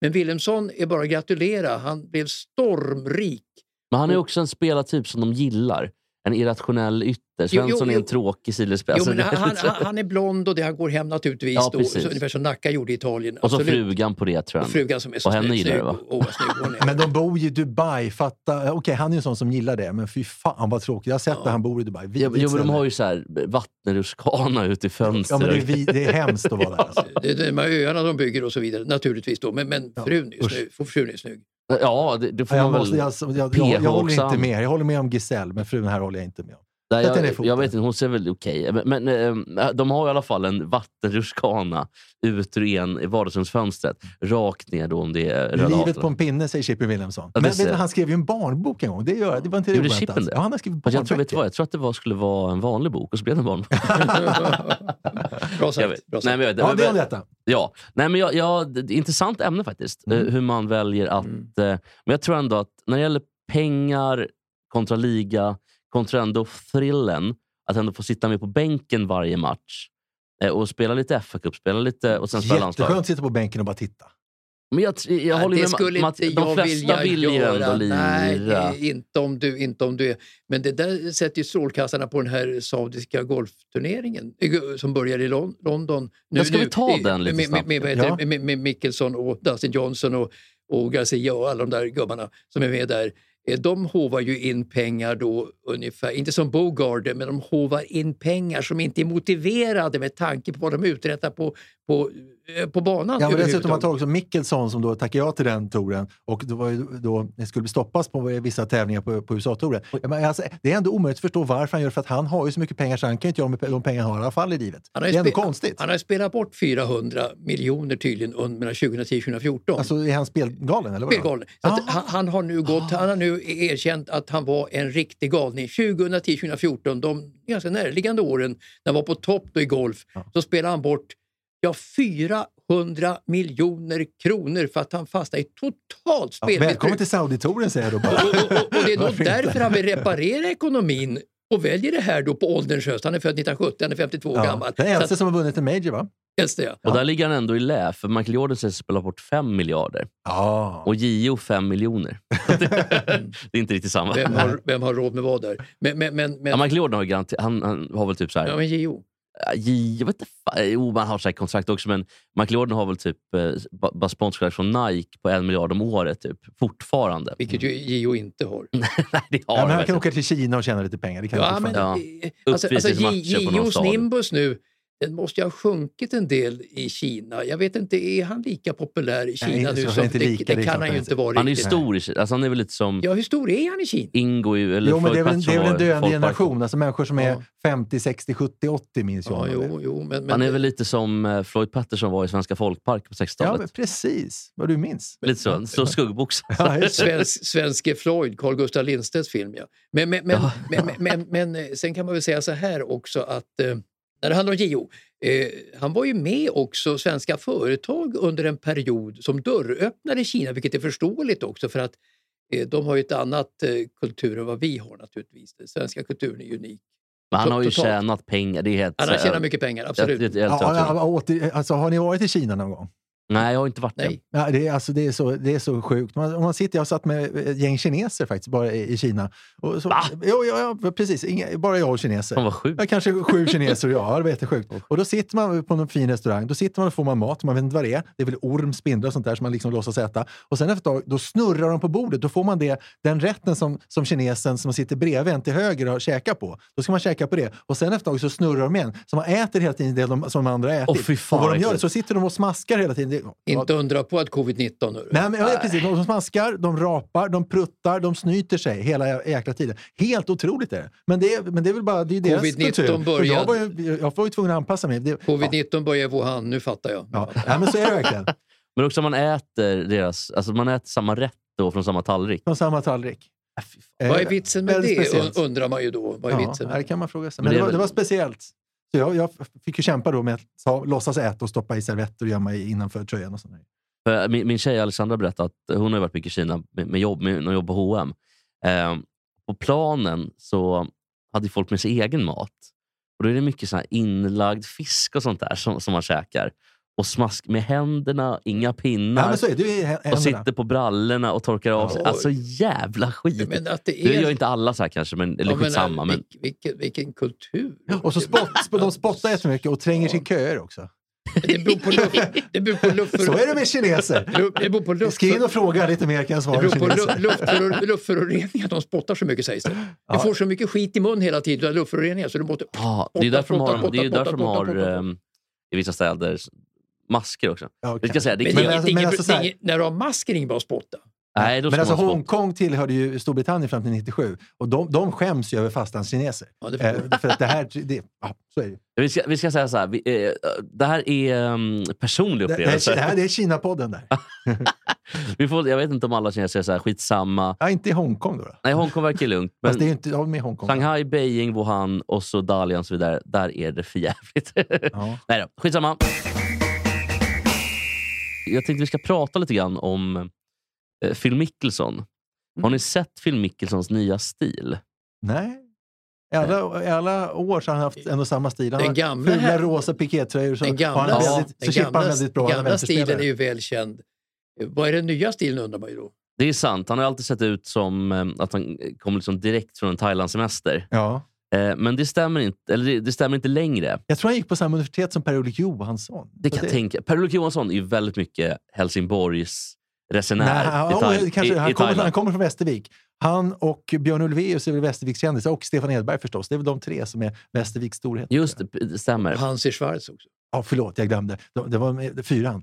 Speaker 2: Men Wilhelmsson är bara att gratulera, han blev stormrik.
Speaker 1: Men han är också en spelartyp som de gillar. En irrationell ytter.
Speaker 2: Jo,
Speaker 1: Svensson
Speaker 2: jo,
Speaker 1: är en tråkig sidespelare.
Speaker 2: Jo,
Speaker 1: Alltså,
Speaker 2: men han, han, han är blond och det, han går hem naturligtvis,
Speaker 1: Ja,
Speaker 2: då, så, ungefär som Nacka gjorde i Italien.
Speaker 1: och så
Speaker 2: Absolut.
Speaker 1: frugan på det, tror
Speaker 2: Och
Speaker 1: jag.
Speaker 2: frugan som är så
Speaker 1: Och henne gillar det,
Speaker 2: snygg
Speaker 1: va?
Speaker 2: och- är.
Speaker 3: Men de bor ju i Dubai. Fatta. Okej, han är ju en sån som gillar det, men fy fan vad tråkigt. Jag har sett
Speaker 2: Ja.
Speaker 3: han bor i Dubai.
Speaker 1: Jo,
Speaker 3: Vidrigt
Speaker 1: jo, men de har ju så här vattenrutschkana ut i
Speaker 3: Ja,
Speaker 1: fönster.
Speaker 3: men det, är, vi- det är hemskt att vara där. Alltså.
Speaker 2: Det är de här öarna de bygger och så vidare, naturligtvis då. Men, men
Speaker 3: Ja,
Speaker 2: frun, är snygg, frun är snygg.
Speaker 1: Ja, det, det får
Speaker 3: Jag,
Speaker 1: man
Speaker 3: måste,
Speaker 1: väl...
Speaker 3: jag, jag, jag, jag, håller
Speaker 1: också.
Speaker 3: inte med. Jag håller med om Giselle, men frun här håller jag inte med om.
Speaker 1: Nej, jag, jag vet inte, hon ser väl okej Men, men eh, de har i alla fall en vattenrutschkana ut ur en, i vardagsrumsfönstret. Rakt ner då om det är
Speaker 3: Livet på en pinne, säger Chippy Wilhelmsson.
Speaker 1: Ja,
Speaker 3: men vet
Speaker 1: ser
Speaker 3: du,
Speaker 1: jag.
Speaker 3: han skrev ju en barnbok en gång. Det, gör, det var inte
Speaker 1: Gjorde
Speaker 3: oväntat.
Speaker 1: Chippen det?
Speaker 3: Ja, han har skrivit
Speaker 1: Fast jag tror, vet du
Speaker 3: barnböcker.
Speaker 1: vad, jag tror att det var, skulle vara en vanlig bok och så blev det en barnbok.
Speaker 2: bra sagt. Bra sagt.
Speaker 1: Nej, men.
Speaker 3: Ja, det är
Speaker 1: Men-
Speaker 3: detta.
Speaker 1: Ja, Nej, men jag, jag, intressant ämne faktiskt. eh, Hur man väljer att...
Speaker 2: Mm.
Speaker 1: eh, Men jag tror ändå att när det gäller pengar kontra liga, kontra ändå thrillen, att ändå få sitta med på bänken varje match eh, och spela lite FA-cup, spela lite och sen spela landslag.
Speaker 3: Jätteskönt att sitta på bänken och bara titta.
Speaker 1: Men jag, jag
Speaker 2: Nej,
Speaker 1: håller
Speaker 2: det
Speaker 1: med
Speaker 2: inte
Speaker 1: de
Speaker 2: jag
Speaker 1: flesta
Speaker 2: vilja
Speaker 1: vill ju
Speaker 2: göra.
Speaker 1: ändå lira.
Speaker 2: Nej, det är inte om du, inte om du är. Men det där sätter ju strålkastarna på den här saudiska golfturneringen eh, som börjar i Lon- London. Nu,
Speaker 1: Men ska vi
Speaker 2: nu,
Speaker 1: ta
Speaker 2: eh,
Speaker 1: den lite
Speaker 2: med, med,
Speaker 1: snabbt?
Speaker 2: med, heter
Speaker 3: Ja.
Speaker 2: det? med, med Mickelson och Dustin Johnson och, och Garcia och alla de där gubbarna som är med där. Eh, de hovar ju in pengar då ungefär, inte som Bogard, men de hovar in pengar som inte är motiverade med tanke på vad de uträttar på, på, på banan.
Speaker 3: Ja, men dessutom man tar också Mickelson som då tackade ja till den touren och då var ju då, det skulle stoppas på vissa tävlingar på, på USA-touren. Alltså, det är ändå omöjligt att förstå varför han gör det, för att han har ju så mycket pengar så han kan ju inte göra med de pengar han har i alla fall i livet.
Speaker 2: Han
Speaker 3: Det är ändå konstigt.
Speaker 2: Han har spelat bort 400 miljoner tydligen under- mellan 2010 och 2014.
Speaker 3: Alltså, är han spelgalen eller? vadå?
Speaker 2: Spelgalen.
Speaker 3: Ah.
Speaker 2: han, han, har nu gått, han har nu erkänt att han var en riktig galning. 2010-2014, de ganska närliggande åren när han var på topp i golf, så spelade han bort ja, 400 miljoner kronor för att han fastnade i totalt
Speaker 3: Ja,
Speaker 2: spelmissbruk.
Speaker 3: välkommen till Saudi-touren säger jag då bara.
Speaker 2: och, och, och, och det är nog
Speaker 3: Varför inte?
Speaker 2: därför han vill reparera ekonomin och väljer det här då på ålderns höst. Han är född 1970, han är 52 år
Speaker 3: Ja,
Speaker 2: gammal.
Speaker 3: den
Speaker 2: att,
Speaker 3: som har vunnit en major va?
Speaker 2: just det,
Speaker 1: Och där ligger han ändå i lä, för Michael Jordan säger sig spela bort 5 miljarder.
Speaker 3: Ja.
Speaker 1: Och Gio 5 miljoner. det är inte riktigt samma.
Speaker 2: vem, har, vem har råd med vad där? Men, men, men, men,
Speaker 1: Ja, Michael Jordan har, garanti- han, han har väl typ så här...
Speaker 2: ja, men Gio.
Speaker 1: Ja, Jag vet inte, jo, man har här kontrakt också, men Michael Jordan har väl typ eh, ba- bara sponsrat från Nike på en miljard om året typ, fortfarande.
Speaker 2: Vilket ju Gio inte har.
Speaker 1: Nej, det har
Speaker 3: Ja, men
Speaker 1: han
Speaker 3: kan åka till Kina och tjäna lite pengar. Det kan
Speaker 2: Ja, men.
Speaker 1: Ja.
Speaker 2: alltså, alltså, Gios nimbus nu, den måste ju ha sjunkit en del i Kina. Jag vet inte, är han lika populär i Kina
Speaker 3: Nej,
Speaker 2: nu som...
Speaker 3: inte
Speaker 2: det,
Speaker 3: lika,
Speaker 2: det
Speaker 3: det
Speaker 2: kan han ju inte vara
Speaker 1: Han är ju stor i Kina. Alltså, han är väl lite som
Speaker 2: Ja, hur stor är han i Kina?
Speaker 1: Ingo i- eller
Speaker 3: Jo, men det är väl,
Speaker 1: Floyd
Speaker 3: det är väl en döende generation. Alltså människor som är
Speaker 2: Ja.
Speaker 3: 50, 60, 70, 80 minns jag
Speaker 2: Ja, jo, jo, men, men,
Speaker 1: Han är väl lite som eh, Floyd Patterson var i Svenska Folkpark på
Speaker 3: Ja,
Speaker 1: 60-talet.
Speaker 3: men precis. Vad du minns.
Speaker 1: lite så. Så skuggboxad.
Speaker 3: Ja.
Speaker 2: Svensk, svenske Floyd, Carl Gustaf Lindstedts film. Ja. Men, men, men, men, men, men, men eh, sen kan man väl säga så här också att eh, när det handlar om Gio, eh, han var ju med också svenska företag under en period som dörröppnare i Kina, vilket är förståeligt också för att eh, de har ju ett annat eh, kultur än vad vi har naturligtvis. Den svenska kulturen är unik.
Speaker 1: Men han har ju
Speaker 2: totalt.
Speaker 1: tjänat pengar. Det är helt...
Speaker 2: Han har
Speaker 1: eh,
Speaker 2: tjänat mycket pengar,
Speaker 1: jag-
Speaker 2: absolut.
Speaker 1: övertygad.
Speaker 3: ja, åter, alltså, har ni varit i Kina någon gång?
Speaker 1: Nej, jag har inte varit.
Speaker 2: Nej.
Speaker 3: Ja, det, är, alltså, det, är så, det är så sjukt. Man, man sitter, jag satt med ett gäng kineser faktiskt, bara i, i Kina. Och så,
Speaker 1: Va?
Speaker 3: Jo, ja, ja, precis. Inga, bara jag och kineser.
Speaker 1: Fan vad sjukt.
Speaker 3: Ja, kanske sju kineser och jag. Ja, det var jättesjukt. Och då sitter man på någon fin restaurang. Då sitter man och får man mat. Man vet inte vad det är. Det är väl orm, spindlar och sånt där som man liksom låtsas äta. Och sen efter ett tag, då snurrar de på bordet. Då får man det, den rätten som, som kinesen som sitter bredvid en till höger har käkat på. Då ska man käka på det. Och sen efter ett tag så snurrar de igen. Så man äter hela tiden det de, som de andra ätit.
Speaker 1: Fy fan,
Speaker 3: och vad de gör, så sitter de och smaskar hela tiden. Ja,
Speaker 2: Inte undra på att covid-19... hörru.
Speaker 3: Nej, men, ja, precis. De smaskar, de rapar, de pruttar, de snyter sig hela jä- jäkla tiden. Helt otroligt är det. Men det är, men det är väl bara det är deras
Speaker 2: Covid-19
Speaker 3: kultur.
Speaker 2: Började-
Speaker 3: Jag var, ju, jag var ju tvungen att anpassa mig. Det, ja,
Speaker 2: Covid-19 börjar i Wuhan, nu fattar jag.
Speaker 3: ja. Nej, men så är det verkligen.
Speaker 1: Men också man äter deras... Alltså man äter samma rätt då från samma tallrik.
Speaker 3: Från samma tallrik.
Speaker 1: Äh,
Speaker 2: Vad är vitsen med det,
Speaker 3: speciellt.
Speaker 2: un- undrar man ju då. Vad är
Speaker 3: Ja,
Speaker 2: vitsen med det?
Speaker 3: kan man fråga sig.
Speaker 1: Men
Speaker 3: Men
Speaker 1: det
Speaker 3: det, var,
Speaker 1: väl-
Speaker 3: det var speciellt. Så jag, jag fick ju kämpa då med att ta, låtsas äta och stoppa i servetter och gömma i innanför tröjan. Och sånt.
Speaker 1: För eh, min, min tjej Alexandra berättade att hon har varit mycket i Kina med, med jobb, med, med jobb på H&M. Eh, på planen så hade folk med sig egen mat. Och Då är det mycket här inlagd fisk och sånt där som, som man käkar. Och smask med händerna, inga pinnar.
Speaker 3: Ja, men det.
Speaker 1: Och sitter på brallorna och torkar av sig.
Speaker 2: Oj.
Speaker 1: Alltså jävla skit.
Speaker 2: Men att det är...
Speaker 1: gör inte alla så här kanske, men, eller
Speaker 2: Ja, men,
Speaker 1: skitsamma. Men,
Speaker 2: vilk- vilken, vilken kultur!
Speaker 3: Och så spott, de spottar jättemycket och tränger sig i köer också.
Speaker 2: Det beror på luft. Det beror på luft
Speaker 3: Så är det med kineser.
Speaker 2: Det beror på luft.
Speaker 3: Skriv in och fråga lite mer kan jag
Speaker 2: Det
Speaker 3: svara
Speaker 2: beror på lu- luftföror- luftföroreningar, de spottar så mycket sägs det. Du får så mycket skit i mun hela tiden av luftföroreningar så du måste...
Speaker 1: ja, det är därför de har, det är därför de har ehm, i vissa städer masker också.
Speaker 3: Ja, okej.
Speaker 1: ska säga, det,
Speaker 2: Men,
Speaker 3: Men
Speaker 2: det är
Speaker 3: alltså-
Speaker 2: inget-
Speaker 3: men
Speaker 2: inget-
Speaker 3: alltså så här-
Speaker 2: inget- när du har mask är det inget bra att spotta.
Speaker 1: nej, då
Speaker 3: Men alltså. Hongkong tillhörde ju Storbritannien fram till 97 och de, de skäms ju över fastlandskineser.
Speaker 2: Ja, det
Speaker 3: Eh, för att det här, det, ja, så är det. ju.
Speaker 1: Vi ska, vi ska säga så här, vi, eh, det här är um, personlig
Speaker 3: Det, det,
Speaker 1: upplevelse.
Speaker 3: här, det här det är Kina-podden där.
Speaker 1: vi får, jag vet inte om alla kineser är så här, skitsamma.
Speaker 3: Ja, inte i Hongkong då. då.
Speaker 1: Nej, Hongkong verkar lugnt.
Speaker 3: Fast det är
Speaker 1: Men
Speaker 3: ju inte ja, med Hongkong.
Speaker 1: Shanghai, Beijing, Wuhan och så Dalian och så vidare, där är det för jävligt.
Speaker 3: Ja.
Speaker 1: Nej då, skitsamma. Jag tänkte vi ska prata lite grann om eh, Phil Mickelson. Har
Speaker 3: Mm.
Speaker 1: ni sett Phil Mickelsons nya stil?
Speaker 3: Nej. I alla, I alla år så har han haft ändå samma stil. Han
Speaker 2: Den
Speaker 3: har
Speaker 2: gamla
Speaker 3: fula
Speaker 2: här-
Speaker 3: rosa pikétröjor. Så
Speaker 2: Den gamla,
Speaker 3: har han
Speaker 1: Ja,
Speaker 3: väldigt,
Speaker 2: den
Speaker 3: så han
Speaker 2: gamla,
Speaker 3: väldigt bra. Han är
Speaker 2: gamla stilen är ju väl känd. Vad är den nya stilen undrar man ju då.
Speaker 1: Det är sant. Han har alltid sett ut som eh, att han kommer liksom direkt från en Thailandssemester.
Speaker 3: Ja.
Speaker 1: Eh, men det stämmer, inte, eller det, det stämmer inte längre.
Speaker 3: Jag tror han gick på samma universitet som Per-Olof Johansson.
Speaker 1: Det kan jag tänka. Per-Olof Johansson är ju väldigt mycket Helsingborgs resenär
Speaker 3: Nej,
Speaker 1: i,
Speaker 3: han,
Speaker 1: Thail-
Speaker 3: oh, kanske,
Speaker 1: i,
Speaker 3: han,
Speaker 1: i
Speaker 3: kommer,
Speaker 1: Thailand.
Speaker 3: han kommer från Västervik. Han och Björn Ulvaeus är väl Västerviks kändisar och Stefan Edberg förstås. Det är väl de tre som är Västerviks storhet.
Speaker 1: Just det, det stämmer.
Speaker 2: Hansi Schwarz också.
Speaker 3: Ja, förlåt, jag glömde. Det det var med, fyran.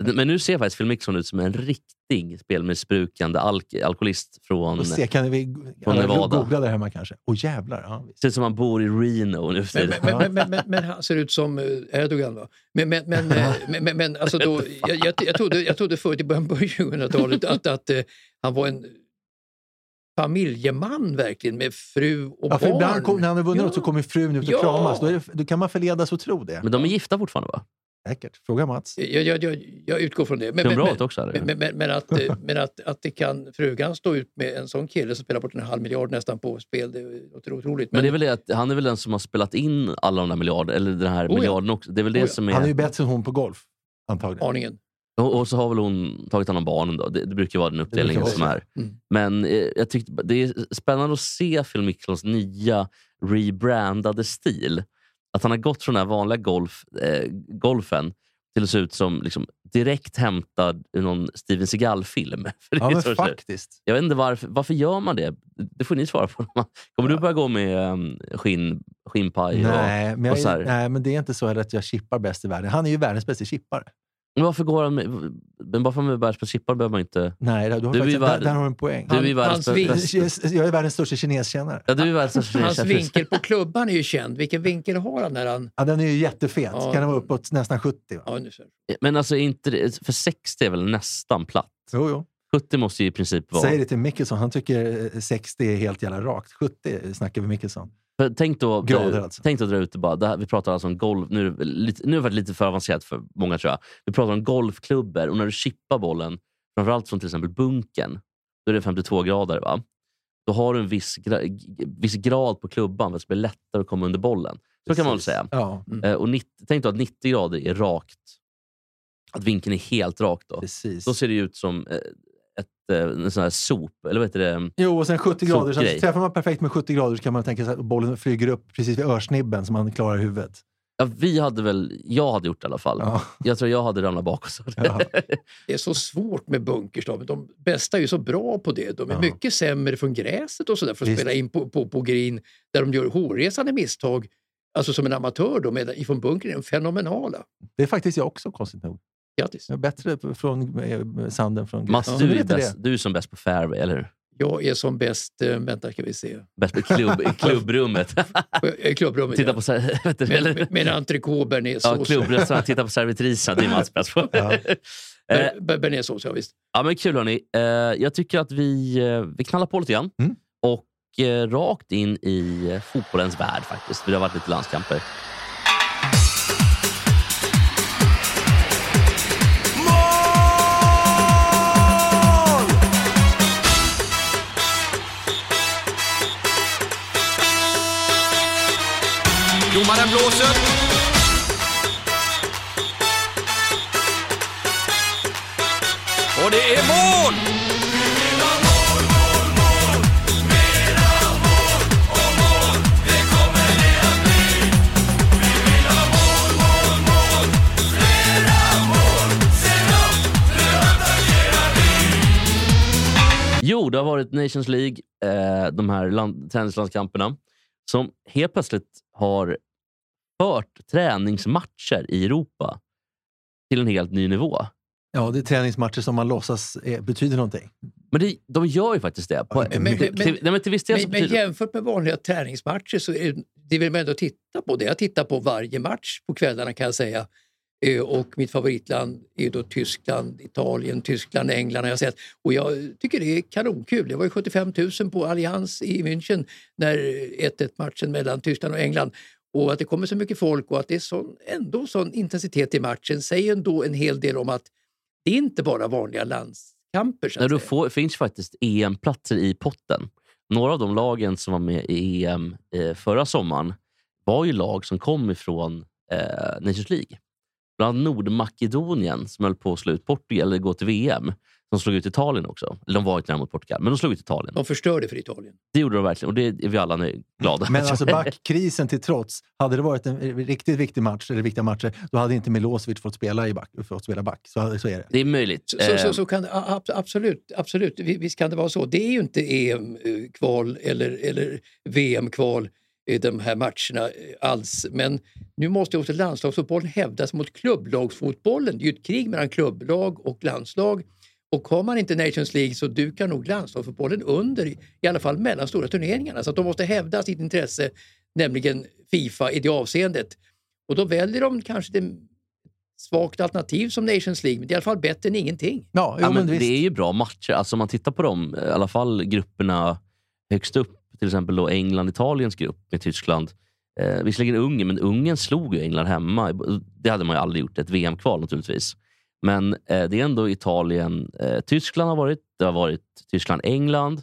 Speaker 1: Men nu ser faktiskt Phil Mickelson ut som en riktig spelmissbrukande alk alkoholist från...
Speaker 3: Och se, kan vi
Speaker 1: Från Nevada.
Speaker 3: googla där hemma kanske? Åh jävlar. Ja.
Speaker 1: Ser ut som han bor i Reno nu för
Speaker 2: Men,
Speaker 1: tiden.
Speaker 2: men, men, men, men, men han ser ut som eh, Erdogan va? Men, men, men, eh, men, men, men alltså då, jag, jag, jag, trodde, jag trodde förut i början på 2000-talet att, att eh, han var en familjeman verkligen med fru och
Speaker 3: Ja, för
Speaker 2: barn.
Speaker 3: ibland kom, när han har vunnit
Speaker 2: Ja.
Speaker 3: något så kommer frun ut och
Speaker 2: Ja.
Speaker 3: kramas. Då, är det, då kan man förledas att tro det.
Speaker 1: Men de är gifta fortfarande va?
Speaker 3: Säkert. Fråga Mats.
Speaker 2: Jag, jag, jag, jag utgår från det. Men, men,
Speaker 1: bra
Speaker 2: men,
Speaker 1: också?
Speaker 2: Men, men, men, att, eh, men att, att det kan frugan stå ut med en sån kille som spelar bort en halv miljard nästan på spel, det låter otroligt.
Speaker 1: Men det är väl det att han är väl den som har spelat in alla de där miljarderna, eller den här
Speaker 2: Oh ja.
Speaker 1: miljarden också. Det är väl det
Speaker 2: Oh ja.
Speaker 1: som är...
Speaker 3: Han är ju bättre än hon på golf. Antagligen.
Speaker 2: aningen.
Speaker 1: Och, så har väl hon tagit hand om barnen. Då. Det, det brukar vara den uppdelningen
Speaker 3: vara
Speaker 1: som är.
Speaker 2: Mm.
Speaker 1: Men eh, jag tyckte, det är spännande att se Phil Mickelsons nya rebrandade stil. Att han har gått från den här vanliga golf, eh, golfen till att se ut som liksom, direkt hämtad ur någon Steven Seagal-film.
Speaker 3: Ja, men faktiskt.
Speaker 1: Jag vet inte varför, varför gör man det? Det får ni svara på. Kommer du börja gå med um, skinn, skinnpaj?
Speaker 3: Nej
Speaker 1: och,
Speaker 3: men,
Speaker 1: och så här?
Speaker 3: jag, nej, men det är inte så att jag chippar bäst i världen. Han är ju världens bästa chippare.
Speaker 1: Men varför går han med... Men bara för att man är världens bästa chippar behöver man inte...
Speaker 3: Nej, du har
Speaker 1: Du
Speaker 3: faktiskt, där,
Speaker 1: värld-
Speaker 3: där har du en poäng.
Speaker 1: Du är världens
Speaker 2: vin-
Speaker 3: Jag är världens största kineskännare.
Speaker 1: Ja, du är världens största
Speaker 2: Hans vinkel på klubban är ju känd. Vilken vinkel har han när han...
Speaker 3: Ja, den är ju jättefet.
Speaker 2: Ja.
Speaker 3: Kan den vara uppåt nästan 70? Va?
Speaker 2: Ja, nu ser.
Speaker 1: Men alltså, inte för 60 är väl nästan platt?
Speaker 3: Jo, jo.
Speaker 1: 70 måste ju i princip vara...
Speaker 3: Säg det till Mickelson. Han tycker eh, 60 är helt jävla rakt. 70 snackar vi Mickelson.
Speaker 1: För tänk då,
Speaker 3: Grader alltså.
Speaker 1: tänk då dra ut det bara. Det här, vi pratar alltså om golf. Nu, lite, nu har det varit lite för avancerat för många tror jag. Vi pratar om golfklubbor och när du chippar bollen, framförallt från till exempel bunken, då är det 52 grader. va? Då har du en viss, gra, viss grad på klubban för att det ska bli lättare att komma under bollen. Så kan man väl
Speaker 3: Precis.
Speaker 1: säga.
Speaker 3: Ja,
Speaker 1: Eh, och 90, tänk då att 90 grader är rakt. Att vinkeln är helt rak då.
Speaker 3: precis.
Speaker 1: Då ser det ut som eh, eh, en sån här sop. Eller vad heter det?
Speaker 3: Jo, och sen 70 grader. Så träffar man perfekt med 70 grader så kan man tänka sig att bollen flyger upp precis vid örsnibben så man klarar huvudet.
Speaker 1: Ja, vi hade väl, jag hade gjort det i alla fall.
Speaker 3: Ja.
Speaker 1: Jag tror jag hade ramlat bakåt. Så.
Speaker 3: Ja.
Speaker 2: Det är så svårt med bunkers. då, De bästa är ju så bra på det. De är
Speaker 3: Ja.
Speaker 2: mycket sämre från gräset och sådär för att
Speaker 3: Visst.
Speaker 2: spela in på, på, på green där de gör hårresande misstag. Alltså som en amatör då, med, ifrån bunkern är de fenomenala.
Speaker 3: Det är faktiskt jag också, konstigt nog.
Speaker 2: Grattis!
Speaker 3: Jag är bättre från eh, sanden från
Speaker 1: Mats,
Speaker 3: Ja,
Speaker 1: du, är bäst, du är som bäst på fairway, eller hur?
Speaker 2: Jag är som bäst, eh, vänta ska vi se,
Speaker 1: Bäst på klubb, i klubbrummet.
Speaker 2: i klubbrummet.
Speaker 1: Titta
Speaker 2: ja.
Speaker 1: på, du,
Speaker 2: med,
Speaker 1: eller,
Speaker 2: med, med en entrecote bearnaisesås.
Speaker 1: ja, klubbrestaurang, titta på servitriserna. Det är Mats bäst på.
Speaker 3: Ja.
Speaker 1: Eh,
Speaker 2: Bearnaisesås, ja visst.
Speaker 1: Ja, men kul hörni. Eh, jag tycker att vi, eh, vi knallar på lite grann.
Speaker 3: Mm.
Speaker 1: Och eh, rakt in i eh, fotbollens värld faktiskt. Det har varit lite landskamper.
Speaker 5: Domaren blåser. Och det är mål!
Speaker 1: Jo, det har varit Nations League, eh, de här land, träningslandskamperna, som helt plötsligt har fört träningsmatcher i Europa till en helt ny nivå.
Speaker 3: ja, det är träningsmatcher som man låtsas är, betyder någonting.
Speaker 1: Men det, de gör ju faktiskt det. På,
Speaker 2: Men-
Speaker 1: till,
Speaker 2: men-
Speaker 1: till, nej, men till viss del så
Speaker 2: Men, men jämfört med vanliga träningsmatcher så är det vill man ändå titta på det. Jag tittar på varje match på kvällarna kan jag säga. Eh, Och mitt favoritland är då Tyskland, Italien, Tyskland, England har jag sett. Och jag tycker det är kanonkul. Det var ju 75 000 på Allians i München när 1-1 matchen mellan Tyskland och England. Och att det kommer så mycket folk och att det är sån, ändå sån intensitet i matchen säger ändå en hel del om att det är inte bara vanliga landskamper.
Speaker 1: Du
Speaker 2: säga.
Speaker 1: får, finns faktiskt EM-platser i potten. Några av de lagen som var med i EM eh, förra sommaren var ju lag som kom ifrån eh, Nations League. Bland Nordmakedonien som höll på att slå ut Portugal, eller gå till VM. De slog ut Italien också. Eller de var inte nära mot Portugal, men de slog ut Italien.
Speaker 2: De förstörde för Italien.
Speaker 1: Det gjorde de verkligen och det är vi alla glada
Speaker 3: Men alltså backkrisen till trots, hade det varit en riktigt viktig match, eller viktiga matcher, då hade inte Milosevic fått spela, i back, fått spela back. Så, så är det.
Speaker 1: Det är möjligt.
Speaker 2: Så, så,
Speaker 1: Eh,
Speaker 2: så, så kan absolut, absolut, Vi- visst kan det vara så. Det är ju inte EM-kval eller, eller VM-kval i de här matcherna eh, alls. Men nu måste ju också landslagsfotbollen hävdas mot klubblagsfotbollen. Det är ju ett krig mellan klubblag och landslag. Och har man inte Nations League så dukar nog landslagsfotbollen under, i alla fall mellan stora turneringarna. Så att de måste hävda sitt intresse, nämligen Fifa i det avseendet. Och då väljer de kanske det svagt alternativ som Nations League, men det är i alla fall bättre än ingenting.
Speaker 3: Ja, jo,
Speaker 1: Ja,
Speaker 3: men
Speaker 1: men det är ju bra matcher. Alltså, om man tittar på dem, i alla fall grupperna högst upp, till exempel då England-Italiens grupp med Tyskland. Eh, visserligen Ungern, men Ungern slog ju England hemma. Det hade man ju aldrig gjort, ett VM-kval naturligtvis. Men eh, det är ändå Italien, eh, Tyskland har varit, det har varit Tyskland-England.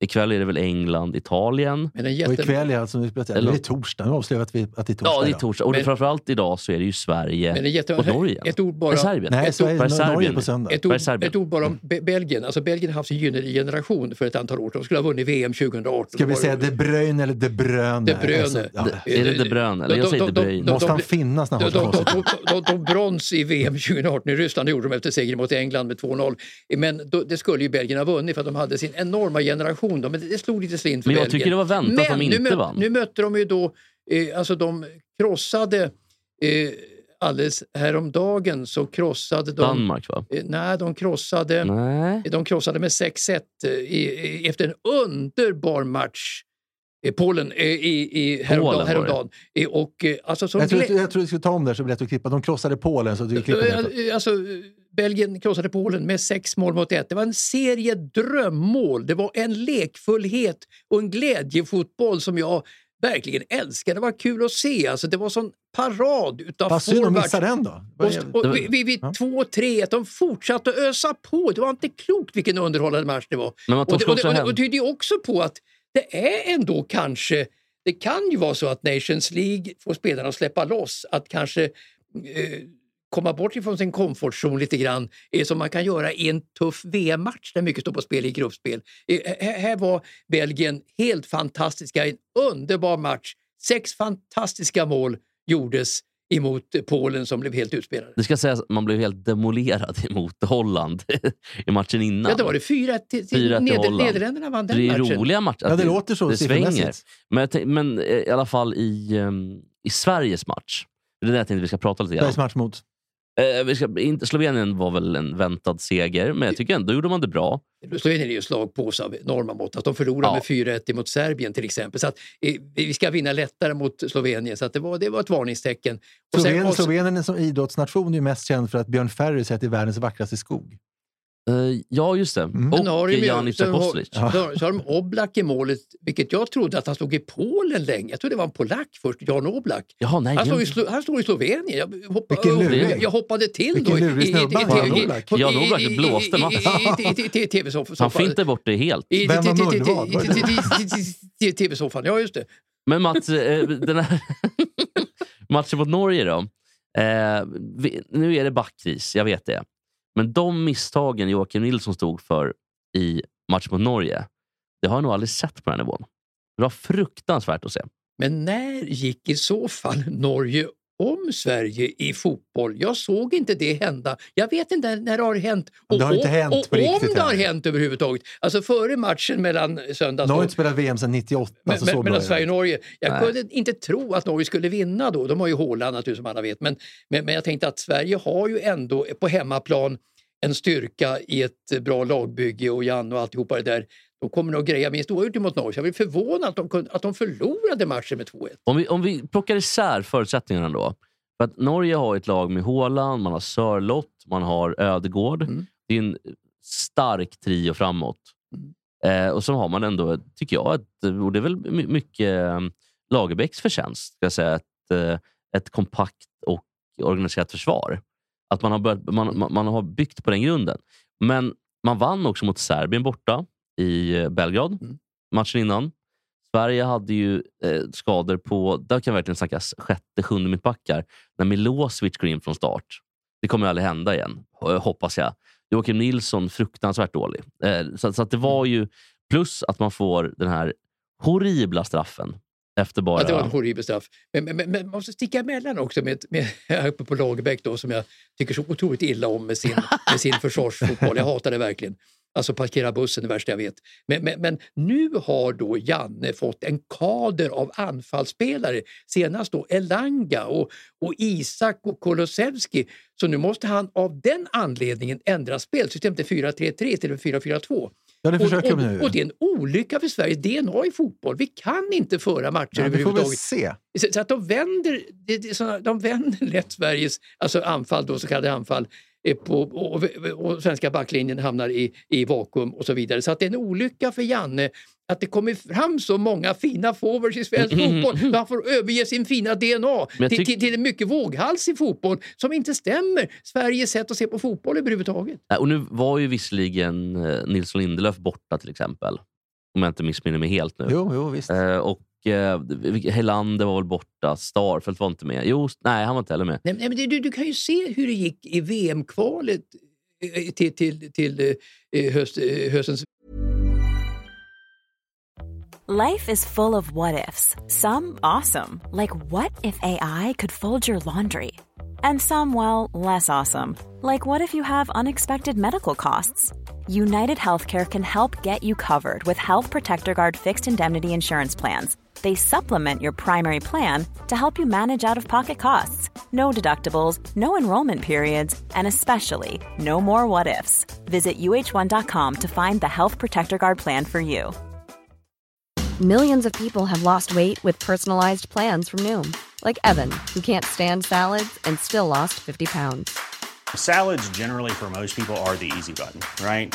Speaker 1: Ikväll är det väl England, Italien.
Speaker 2: Men en
Speaker 3: Och
Speaker 2: jätte...
Speaker 3: ikväll är alltså, nu spelar-
Speaker 1: Eller-
Speaker 3: nu är det torsdag. Nu avslöjar vi att vi- att det är torsdag.
Speaker 1: Ja, det är
Speaker 3: idag.
Speaker 1: torsdag. Och
Speaker 2: Men-
Speaker 1: framförallt idag så är det ju Sverige
Speaker 2: Men en jätte...
Speaker 1: och Norge.
Speaker 2: Ett ord bara.
Speaker 1: Serbien.
Speaker 3: Nej,
Speaker 2: Ett
Speaker 3: Sverige,
Speaker 1: Var är
Speaker 3: Norge
Speaker 1: Serbien?
Speaker 3: på söndag.
Speaker 2: Ett ord,
Speaker 1: Serbien?
Speaker 2: ett ord bara om Be- Belgien. Alltså Belgien har haft sin gyllene generation för ett antal år sedan. De skulle ha vunnit VM 2018.
Speaker 3: Ska vi säga
Speaker 2: det-
Speaker 3: De Bruyne eller De Bruyne?
Speaker 2: De Bruyne.
Speaker 3: Alltså, ja.
Speaker 1: Det- Är det De Bruyne? Eller jag
Speaker 2: De-
Speaker 1: säger
Speaker 2: de-
Speaker 1: Bruyne.
Speaker 3: Måste han finnas när han
Speaker 2: De, de,
Speaker 3: så
Speaker 2: de, brons i VM 2018 i Ryssland, det gjorde de efter segern mot England med 2-0. Men det skulle ju Belgien ha vunnit för att de hade sin enorma generation. Då, men det, det slog lite slint för
Speaker 1: Men jag
Speaker 2: Belgien.
Speaker 1: tycker det var väntat att de
Speaker 2: nu,
Speaker 1: inte
Speaker 2: mö-
Speaker 1: vann.
Speaker 2: nu mötte de ju då, eh, alltså de krossade eh, alldeles häromdagen så krossade de...
Speaker 1: Danmark va?
Speaker 2: Eh, nej, de krossade,
Speaker 1: Nej.
Speaker 2: de krossade med 6-1 eh, efter en underbar match. i Polen eh, i, i häromdagen.
Speaker 1: Det.
Speaker 2: häromdagen. Eh, Och, eh, alltså,
Speaker 3: Jag tror,
Speaker 2: glä-
Speaker 3: jag tror du skulle ta om där så blir det att klippa. De krossade Polen så du klipper det.
Speaker 2: Eh, Alltså, Belgien krossade Polen med sex mål mot ett. Det var en serie drömmål. Det var en lekfullhet och en glädjefotboll som jag verkligen älskade. Det var kul att se. Alltså, det var sån parad utav
Speaker 3: Vad synd att missa den då.
Speaker 2: Och, och vid vid, vid
Speaker 3: Ja.
Speaker 2: 2-3, de fortsatte att ösa på. Det var inte klokt vilken underhållande match det var.
Speaker 1: Men de
Speaker 2: Och det, och, det,
Speaker 1: också
Speaker 2: och, det, och tyder ju också på att det är ändå kanske, det kan ju vara så att Nations League får spelarna att släppa loss, att kanske eh, komma bort ifrån sin komfortzon lite grann, eh, som man kan göra i en tuff VM-match där mycket står på spel i gruppspel. Eh, här, var Belgien helt fantastiska, en underbar match. Sex fantastiska mål gjordes emot Polen som blev helt utspelade.
Speaker 1: Det ska sägas att man blev helt demolerad emot Holland i matchen innan.
Speaker 2: Ja, då var det 4-1 till, till,
Speaker 1: 4-1 till
Speaker 2: Neder,
Speaker 1: Holland.
Speaker 2: Nederländerna vann den
Speaker 1: det är
Speaker 2: matchen.
Speaker 1: roliga matcher.
Speaker 3: Ja, det låter så
Speaker 1: Det svänger. Men, men eh, i alla fall i, ehm, i Sveriges match. Det är det jag tänkte vi ska prata lite grann
Speaker 3: Sveriges
Speaker 1: om.
Speaker 3: match mot...
Speaker 1: Eh, vi ska, inte, Slovenien var väl en väntad seger, men jag tycker ändå gjorde man det bra.
Speaker 2: Slovenien är ju slagpåse av enorma mått. Att de förlorade
Speaker 1: Ja.
Speaker 2: med 4-1 mot Serbien till exempel. Så att, eh, vi ska vinna lättare mot Slovenien. Så att det, var, det var ett varningstecken. Och sen-
Speaker 3: Slovenien,
Speaker 2: och-
Speaker 3: Slovenien som idrottsnation är ju mest känd för att Björn Ferry säger att det är världens vackraste skog.
Speaker 1: Eh, ja, just det.
Speaker 3: Mm.
Speaker 2: Har
Speaker 1: Och
Speaker 2: har-
Speaker 1: Apostolic.
Speaker 2: Så, har- så har de Oblak i målet, vilket jag trodde att han stod i Polen länge. Jag trodde det var en polack först, Jan Oblak.
Speaker 1: Jaha, nej.
Speaker 2: Han står i, han står i Slovenien. Jag, hoppa,
Speaker 3: Vilken
Speaker 2: jag, jag hoppade till
Speaker 3: Vilken
Speaker 2: då. i-
Speaker 3: lurig snubbe Jan Oblak.
Speaker 1: Jan blåste matchen. Han fintade bort det helt.
Speaker 2: I-
Speaker 3: Vem var
Speaker 2: i- i-
Speaker 3: mullvad?
Speaker 2: TV-soffan, ja just det.
Speaker 1: Men Mats, eh, den här matchen mot Norge då. Eh, nu är det backkris, jag vet det. Men de misstagen Joakim Nilsson stod för i match mot Norge, det har jag nog aldrig sett på den här nivån. Det var fruktansvärt att se.
Speaker 2: Men när gick i så fall Norge om Sverige i fotboll? Jag såg inte det hända. Jag vet inte när det har hänt. Och,
Speaker 3: Det har inte
Speaker 2: om-
Speaker 3: hänt
Speaker 2: och
Speaker 3: riktigt
Speaker 2: om det har
Speaker 3: än.
Speaker 2: hänt överhuvudtaget. Alltså före matchen mellan söndags
Speaker 3: De har
Speaker 2: och
Speaker 3: inte spelat VM sedan 98.
Speaker 2: Men,
Speaker 3: så så
Speaker 2: men,
Speaker 3: bra
Speaker 2: mellan. Sverige och Norge. Jag
Speaker 1: Nej.
Speaker 2: kunde inte tro att Norge skulle vinna då. De har ju Haaland naturligtvis som alla vet. Men, men, men jag tänkte att Sverige har ju ändå på hemmaplan en styrka i ett bra lagbygge och Jan och alltihopa det där. De kommer nog greja minst oavgjort mot Norge. Jag blir förvånad att de, kunde, att de förlorade matchen med 2-1.
Speaker 1: Om vi, om vi plockar isär förutsättningarna då. För att Norge har ett lag med Haaland, man har Sörlott, man har Ödegård.
Speaker 2: Mm.
Speaker 1: Det är en stark trio framåt.
Speaker 2: Mm.
Speaker 1: Eh, och så har man ändå, tycker jag, ett, och det är väl my- mycket eh, Lagerbäcks förtjänst, ska jag säga, ett, eh, ett kompakt och organiserat försvar. Att man har, börjat, man, man har byggt på den grunden. Men man vann också mot Serbien borta i eh, Belgrad,
Speaker 2: Mm.
Speaker 1: matchen innan. Sverige hade ju eh, skador på, där kan jag verkligen snacka sjätte, sjunde mittbackar, när Milosevic går in från start. Det kommer ju aldrig hända igen, hoppas jag. Joakim Nilsson, fruktansvärt dålig. Eh, så, så att det var ju, plus att man får den här horribla straffen efter bara...
Speaker 2: Ja, det var en horribel straff. Men, men, men, men man måste sticka emellan också med, med uppe på Lagerbäck då, som jag tycker så otroligt illa om med sin, med sin försvarsfotboll. Jag hatar det verkligen. Alltså parkera bussen, det värsta jag vet. Men, men, men nu har då Janne fått en kader av anfallsspelare. Senast då Elanga och, och Isak och Kolosevski. Så nu måste han av den anledningen ändra spelsystem till 4-3-3 till 4-4-2.
Speaker 3: Ja, det
Speaker 2: Och,
Speaker 3: försöker
Speaker 2: och,
Speaker 3: nu.
Speaker 2: och det är en olycka för Sveriges DNA i fotboll. Vi kan inte föra matcher
Speaker 3: Ja, vi får väl
Speaker 2: överhuvudtaget.
Speaker 3: se.
Speaker 2: Så, så att de vänder, är de vänder lätt Sveriges alltså anfall, då, så kallade anfall, på, och, och, svenska backlinjen hamnar i, i vakuum och så vidare. Så att det är en olycka för Janne att det kommer fram så många fina forwards i svensk fotboll. Så han får överge sin fina DNA till, till, till en mycket våghalsig fotboll som inte stämmer Sveriges sätt att se på fotboll överhuvudtaget.
Speaker 1: Och nu var ju visserligen eh, Nilsson Lindelöf borta till exempel. Om jag inte missminner mig helt nu.
Speaker 3: Jo, jo visst.
Speaker 1: Eh, och eh, Helander var väl borta. Starfelt var inte med. Jo, nej, han var inte heller med.
Speaker 2: Nej, men du, du kan ju se hur det gick i VM-kvalet eh, till, till, till eh, höst, eh, höstens
Speaker 6: Life is full of what ifs. Some awesome, like what if AI could fold your laundry? And some, well, less awesome, like what if you have unexpected medical costs? United Healthcare can help get you covered with Health Protector Guard fixed indemnity insurance plans. They supplement your primary plan to help you manage out of pocket costs. No deductibles, no enrollment periods, and especially no more what ifs. Visit uh1.com to find the Health Protector Guard plan for you.
Speaker 7: Millions of people have lost weight with personalized plans from Noom, like Evan, who can't stand salads and still lost 50 pounds.
Speaker 8: Salads, generally, for most people, are the easy button, right?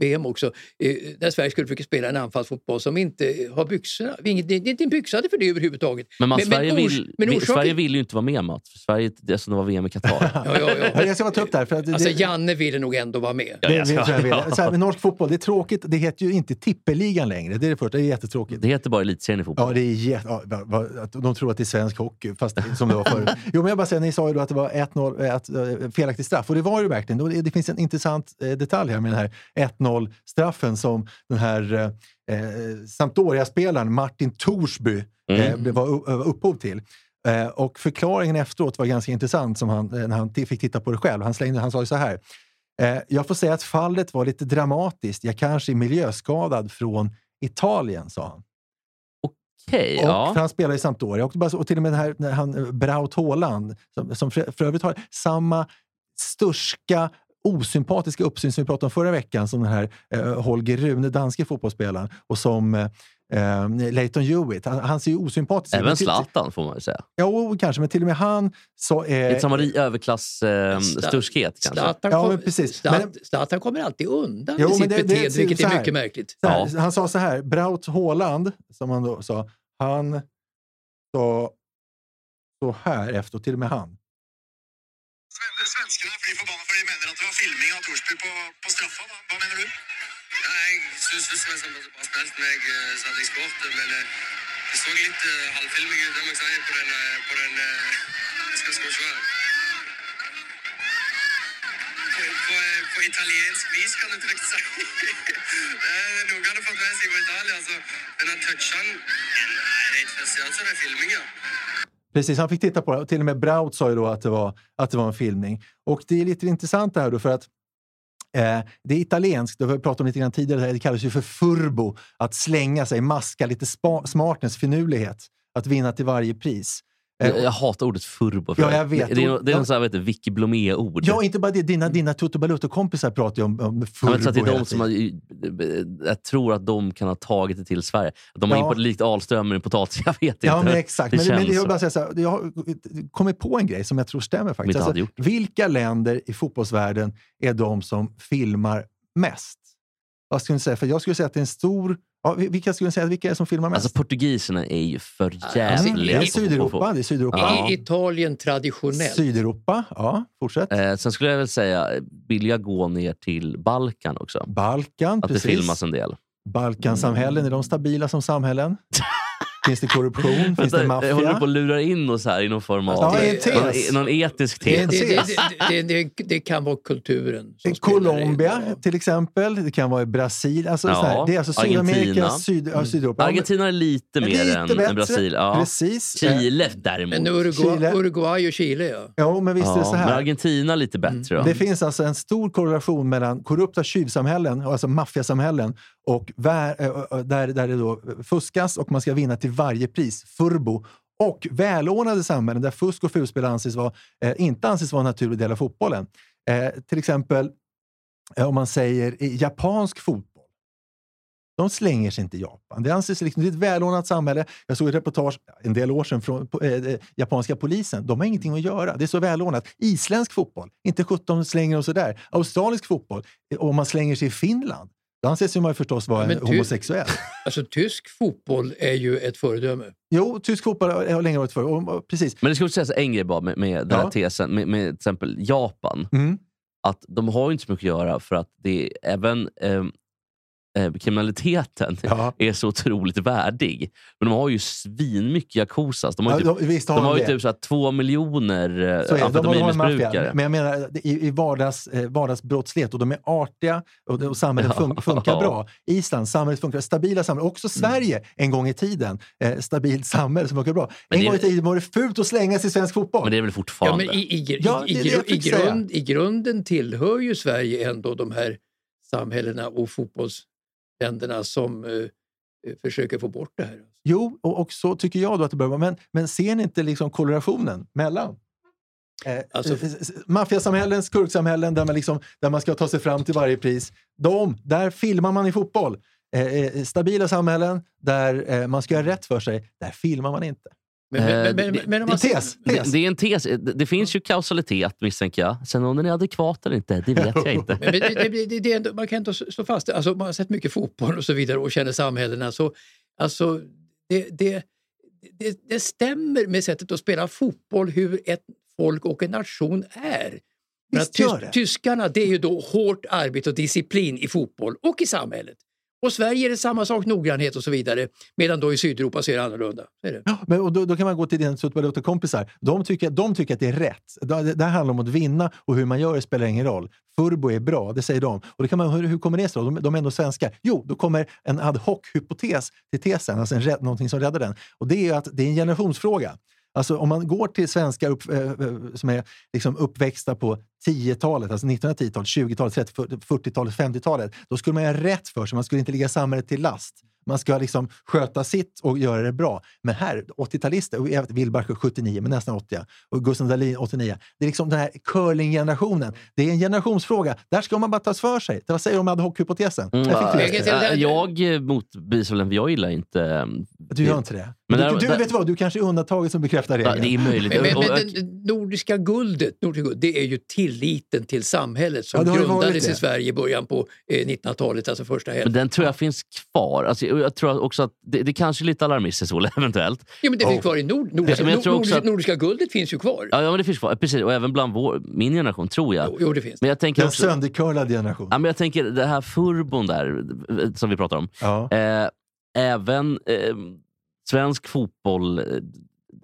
Speaker 2: VM också, eh, där Sverige skulle försöka spela en anfallsfotboll som inte har byxorna. Det är inte byxade för det överhuvudtaget.
Speaker 1: Men, man,
Speaker 2: Men-
Speaker 1: Sverige,
Speaker 2: men ors-
Speaker 1: vill,
Speaker 2: men orsaken-
Speaker 1: Sverige vill ju inte vara med, Mats. Sverige, det är som det var VM i Qatar.
Speaker 2: Ja, ja,
Speaker 3: Ja,
Speaker 2: ja.
Speaker 3: Jag ska bara ta upp det här. För att det,
Speaker 2: Alltså, Janne ville nog ändå vara med.
Speaker 1: Ja,
Speaker 3: det,
Speaker 1: jag
Speaker 3: det,
Speaker 1: ska-
Speaker 3: så jag vill. Så här, med norsk fotboll, det är tråkigt. Det heter ju inte tippeligan längre. Det är det första. Det är jättetråkigt.
Speaker 1: Det heter bara elitserien i fotboll.
Speaker 3: Ja, det är jätte, ja, de tror att det är svensk hockey, fast det, som det var förut. Jo, men jag bara säger, ni sa ju då att det var 1-0, eh, felaktig straff. Och det var ju verkligen. Det, finns en intressant eh, detalj här med den här 1-0-straffen som den här eh, eh, Sampdoria-spelaren Martin Torsby eh, var, u- var upphov till. Eh, och förklaringen efteråt var ganska intressant som han, eh, när han fick titta på det själv. Han, slängde, han sa ju så här. Eh, jag får säga att fallet var lite dramatiskt. Jag kanske är miljöskadad från Italien, sa han.
Speaker 1: Okej,
Speaker 3: Och,
Speaker 1: ja.
Speaker 3: För han spelar i Sampdoria. Och, och till och med den här, när han, eh, Braut Haaland, som, som för, för övrigt har samma sturska, osympatiska uppsyn som vi pratade om förra veckan, som den här eh, Holger Rune, danske fotbollsspelaren, och som eh, eh, Leighton Hewitt. Han, han ser ju osympatisk ut.
Speaker 1: Även Zlatan får man ju säga.
Speaker 3: Ja, kanske, men till och med han så... Eh,
Speaker 1: Lite samma ri- överklass eh, kanske.
Speaker 2: Zlatan,
Speaker 3: Ja, men precis.
Speaker 2: Zlat-
Speaker 3: Men-
Speaker 2: Zlatan kommer alltid undan
Speaker 3: Jo,
Speaker 2: med sitt
Speaker 3: det- det-
Speaker 2: beteende, vilket är mycket märkligt.
Speaker 1: Ja.
Speaker 3: Han sa så här, Braut Haaland, som han då sa, han sa så här efter, och till och med han.
Speaker 9: Svenskene blir forbanna for de mener at det var filming av Thorsby på, på straffa. Hva, hva mener du? Jeg som har var bra spilt når jeg satte i skåret, men eh, det så litt halvfilming ut, det må jeg si, på den, på den eh, skal, skal vi. På, på, eh, på italiensk vis, kan du trygt si. Det er Noen hadde fått med seg på Italia. Altså, den har toucha den Nei, det er ikke det ser ut som det er filming, ja.
Speaker 3: Precis, han fick titta på det. Och till och med Braut sa ju då att det var, att det var en filmning. Och det är lite intressant det här då för att eh, det är italienskt, det har vi pratat om lite grann tidigare, det kallas ju för furbo. Att slänga sig, maska, lite smartness, finurlighet. Att vinna till varje pris. Eh,
Speaker 1: Jag, hatar ordet furbo. för
Speaker 3: Ja,
Speaker 1: det.
Speaker 3: jag vet.
Speaker 1: Det, det är, det är
Speaker 3: Ja.
Speaker 1: en sån här, vet du, Vicky Blomé-ord.
Speaker 3: Ja, inte bara det. Dina, dina Toto Balutto-kompisar pratar ju om, om
Speaker 1: Ja,
Speaker 3: furbo
Speaker 1: men så att det är de som har, jag tror att de kan ha tagit det till Sverige. De har
Speaker 3: Ja.
Speaker 1: import, likt Ahlström med potatis. Jag vet inte.
Speaker 3: Ja, men exakt.
Speaker 1: Det
Speaker 3: men, men jag bara säga så här, jag har kommit på en grej som jag tror stämmer faktiskt. Alltså, vilka länder i fotbollsvärlden är de som filmar mest? Vad skulle säga? För jag skulle säga att det är en stor... Ja, vilka skulle säga vilka är som filmar mest?
Speaker 1: Alltså portugiserna är ju för
Speaker 2: Alltså,
Speaker 3: det
Speaker 1: jävliga.
Speaker 3: är Sydeuropa. Det är Sydeuropa.
Speaker 1: Ja.
Speaker 2: Italien traditionellt.
Speaker 3: Sydeuropa, ja. Fortsätt.
Speaker 1: Eh, sen skulle jag väl säga, vill jag gå ner till Balkan också?
Speaker 3: Balkan,
Speaker 1: Att
Speaker 3: precis.
Speaker 1: det filmas en del.
Speaker 3: Balkansamhällen, är de stabila som samhällen? Finns det korruption? Finns det maffia?
Speaker 1: Håller på att lura in oss här i någon form av...
Speaker 3: Ja, en tes.
Speaker 1: någon, någon etisk tes.
Speaker 2: Det, det, det, det, det kan vara kulturen. in.
Speaker 3: Colombia
Speaker 2: Ja.
Speaker 3: till exempel. Det kan vara i Brasilien. Alltså,
Speaker 1: Ja,
Speaker 3: så här, det är alltså Sydamerika,
Speaker 1: Argentina.
Speaker 3: Syd, ja, Sydeuropa.
Speaker 1: Argentina är lite mer
Speaker 3: Lite
Speaker 1: än,
Speaker 3: bättre.
Speaker 1: än Brasil. Ja.
Speaker 3: Precis.
Speaker 1: Chile däremot.
Speaker 2: Men Uruguay,
Speaker 3: Chile.
Speaker 2: Uruguay och Chile, ja.
Speaker 3: Ja, men visst är det
Speaker 1: ja,
Speaker 3: så
Speaker 1: men
Speaker 3: här.
Speaker 1: Argentina lite bättre då.
Speaker 3: Det finns alltså en stor korrelation mellan korrupta tjuvsamhällen, alltså maffiasamhällen, och där, där det då fuskas och man ska vinna till varje pris, furbo. Och välordnade samhällen där fusk och fulspel anses vara, eh, inte anses vara en naturlig del av fotbollen. Eh, till exempel eh, om man säger i japansk fotboll. de slänger sig inte i Japan. Det anses liksom, det är ett välordnat samhälle. Jag såg ett reportage en del år sedan från eh, japanska polisen. De har ingenting att göra. Det är så välordnat. Isländsk fotboll, inte 17 slänger de sig sådär. Australisk fotboll, eh, om man slänger sig i Finland, då anses man ju förstås vara
Speaker 2: ty-
Speaker 3: homosexuell.
Speaker 2: Alltså tysk fotboll är ju ett föredöme.
Speaker 3: Jo, tysk fotboll har har länge varit för. Och, och, precis.
Speaker 1: Men det också sägas en grej bara med, med den här
Speaker 3: Ja.
Speaker 1: tesen, med, med till exempel Japan.
Speaker 3: Mm.
Speaker 1: Att de har ju inte så mycket att göra för att det är även ehm, eh, kriminaliteten
Speaker 3: Ja.
Speaker 1: är så otroligt värdig. Men de har ju svinmycket yakuzas. De har ju
Speaker 3: Ja,
Speaker 1: typ,
Speaker 3: de- visst har
Speaker 1: de
Speaker 3: de
Speaker 1: har ju typ så två miljoner eh, amfetaminmissbrukare.
Speaker 3: Men jag menar, i, i vardags, eh, vardagsbrottslighet, och de är artiga och, och samhället fun, funkar bra. Island, samhället funkar stabila samhällen. Också Sverige en gång i tiden, eh, stabilt samhälle som funkar bra.
Speaker 1: Men
Speaker 3: En
Speaker 1: det-
Speaker 3: gång i tiden var det fult att slänga sig i svensk fotboll.
Speaker 1: Men det är väl
Speaker 2: Ja,
Speaker 1: fortfarande...
Speaker 2: men i,
Speaker 3: Ja,
Speaker 2: grund, grunden tillhör ju Sverige ändå de här samhällena och fotbollsländerna som eh, försöker få bort det här.
Speaker 3: Jo, och, och så tycker jag då att det bör vara. Men, men ser ni inte liksom korrelationen mellan Eh,
Speaker 2: Alltså-
Speaker 3: eh, Maffiasamhällen, skurksamhällen där man, liksom, där man ska ta sig fram till varje pris. De, där filmar man i fotboll. Eh, eh, stabila samhällen där eh, man ska göra rätt för sig, där filmar man inte.
Speaker 2: Men, men, men, men, men om
Speaker 3: Det
Speaker 2: man,
Speaker 3: är tes.
Speaker 1: Det,
Speaker 3: tes.
Speaker 1: det är en tes. Det, det finns ju kausalitet misstänker jag. Sen om den är adekvat eller inte, det vet jag inte.
Speaker 2: Men det, det, det, det är ändå, man kan inte slå fast det. Alltså, man har sett mycket fotboll och så vidare och känner samhällena. Så, alltså, det, det, det, det stämmer med sättet att spela fotboll hur ett folk och en nation är.
Speaker 3: Visst
Speaker 2: tys-
Speaker 3: det.
Speaker 2: Tyskarna det är ju då hårt arbete och disciplin i fotboll och i samhället. Och Sverige är det samma sak, noggrannhet och så vidare. Medan då i Sydeuropa så är det annorlunda. Är det.
Speaker 3: Ja, men, och då, då kan man gå till dina kompisar. De tycker, de tycker att det är rätt. Det, det, handlar om att vinna och hur man gör det spelar ingen roll. Furbo är bra, det säger de. Och då kan man, hur, hur kommer det sig? då? De, de är ändå svenskar. Jo, då kommer en ad hoc-hypotes till tesen, alltså en, någonting som räddar den. Och det är att det är en generationsfråga. Alltså om man går till svenskar upp, eh, eh, som är liksom uppväxta på 10-talet, alltså 1910-talet, 20-talet, 30, 40-talet, 50-talet, då skulle man göra rätt för sig. Man skulle inte ligga samhället till last. Man ska liksom sköta sitt och göra det bra. Men här, 80-talister, och jag vet, Wilbacher 79, men nästan 80, och Gustav Dahlin 89. Det är liksom den här curling-generationen. Det är en generationsfråga. Där ska man bara tas för sig. Vad säger du om ad hoc-hypotesen?
Speaker 1: Mm,
Speaker 3: Jag
Speaker 2: jag
Speaker 1: eh, motbevisar väl, jag gillar inte... eh,
Speaker 3: Du gör inte det?
Speaker 1: Men
Speaker 3: du,
Speaker 1: där-
Speaker 3: du,
Speaker 1: där-
Speaker 3: vet du vad, du kanske är undantaget som bekräftar regeln.
Speaker 1: det är möjligt.
Speaker 2: Men, men, men det nordiska guldet, nordiska det är ju tilliten till samhället som
Speaker 3: Ja,
Speaker 2: grundades i Sverige i början på eh, 1900-talet, alltså första
Speaker 1: Men
Speaker 2: hälften.
Speaker 1: den tror jag finns kvar. Alltså, jag tror också att det, det kanske är lite alarmistiskt, Olle, eventuellt.
Speaker 2: Ja, men det finns
Speaker 3: Oh.
Speaker 2: kvar i nord, nordiska,
Speaker 1: Men jag tror också
Speaker 2: nordiska,
Speaker 1: att-
Speaker 2: nordiska guldet finns ju kvar.
Speaker 1: Ja, ja men det finns kvar. Precis, och även bland vår, min generation, tror jag.
Speaker 2: Jo, jo, det finns.
Speaker 1: Men jag tänker
Speaker 3: Den
Speaker 1: också...
Speaker 3: söndercurlade generation.
Speaker 1: Ja, men jag tänker det här furbon där, eh, som vi pratar om.
Speaker 3: Ja.
Speaker 1: Eh, även eh, svensk fotboll, eh,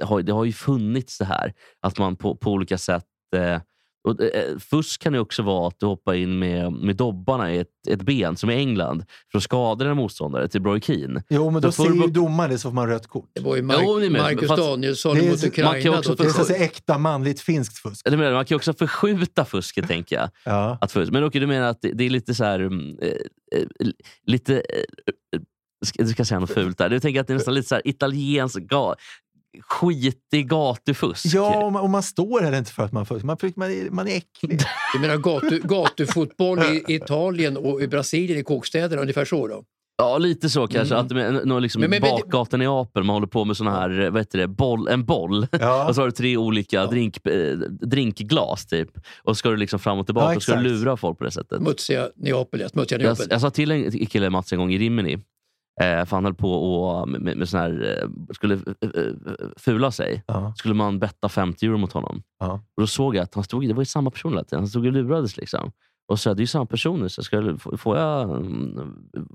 Speaker 1: har, det har ju funnits det här. Att man på, på olika sätt... Eh, och, eh, fusk kan ju också vara att du hoppar in med, med dobbarna i ett, ett ben, som i England, för att skada dina motståndare till Roy Keane.
Speaker 3: Jo, men då
Speaker 1: Så
Speaker 3: ser ju domaren det så får man rött kort.
Speaker 2: Det var ju
Speaker 1: Jo,
Speaker 2: Mark,
Speaker 1: ni med,
Speaker 2: Marcus
Speaker 1: fast-
Speaker 2: Danielsson
Speaker 3: Det är-
Speaker 2: mot
Speaker 3: man
Speaker 1: kan
Speaker 2: Ukraina.
Speaker 1: också
Speaker 2: då.
Speaker 3: Det är så äkta manligt finskt fusk.
Speaker 1: Eller menar, man kan ju också förskjuta fusket, tänker jag.
Speaker 3: Ja.
Speaker 1: Att fusk. Men okej, du menar att det, det är lite så här... eh, eh, lite... Eh, eh, ska, du ska säga något fult där. Du tänker att det är nästan lite så här italiensk skitig gatufusk.
Speaker 3: Ja, och man, och man står här inte för att man fuskar. Man, man, är, man är äcklig.
Speaker 2: Jag menar gatu, gatufotboll i Italien och i Brasilien, i kåkstäderna, ungefär så då.
Speaker 1: Ja, lite så kanske. Att med, någon liksom
Speaker 2: Men- men-
Speaker 1: bakgatan i Neapel, man håller på med såna här, vad heter det, boll, en boll.
Speaker 3: Ja.
Speaker 1: Och så har du tre olika drink, eh, drinkglas typ. Och så ska du liksom fram och tillbaka
Speaker 3: Ja,
Speaker 1: och ska du lura folk på det sättet.
Speaker 2: Smutsiga Neapel, ja. Smutsiga
Speaker 1: Jag,
Speaker 2: Neapel.
Speaker 1: jag sa till en kille Mats en gång i Rimini, eh, för han höll på och, med, med, sån här, eh, skulle eh, eh, fula sig.
Speaker 3: Ja.
Speaker 1: Skulle man betta 50 euro mot honom.
Speaker 3: Ja.
Speaker 1: Och Då såg jag att han stod, det var ju samma person hela tiden. Han stod och lurades. Liksom. Och så, det är ju samma person nu, så ska, får- jag, mm,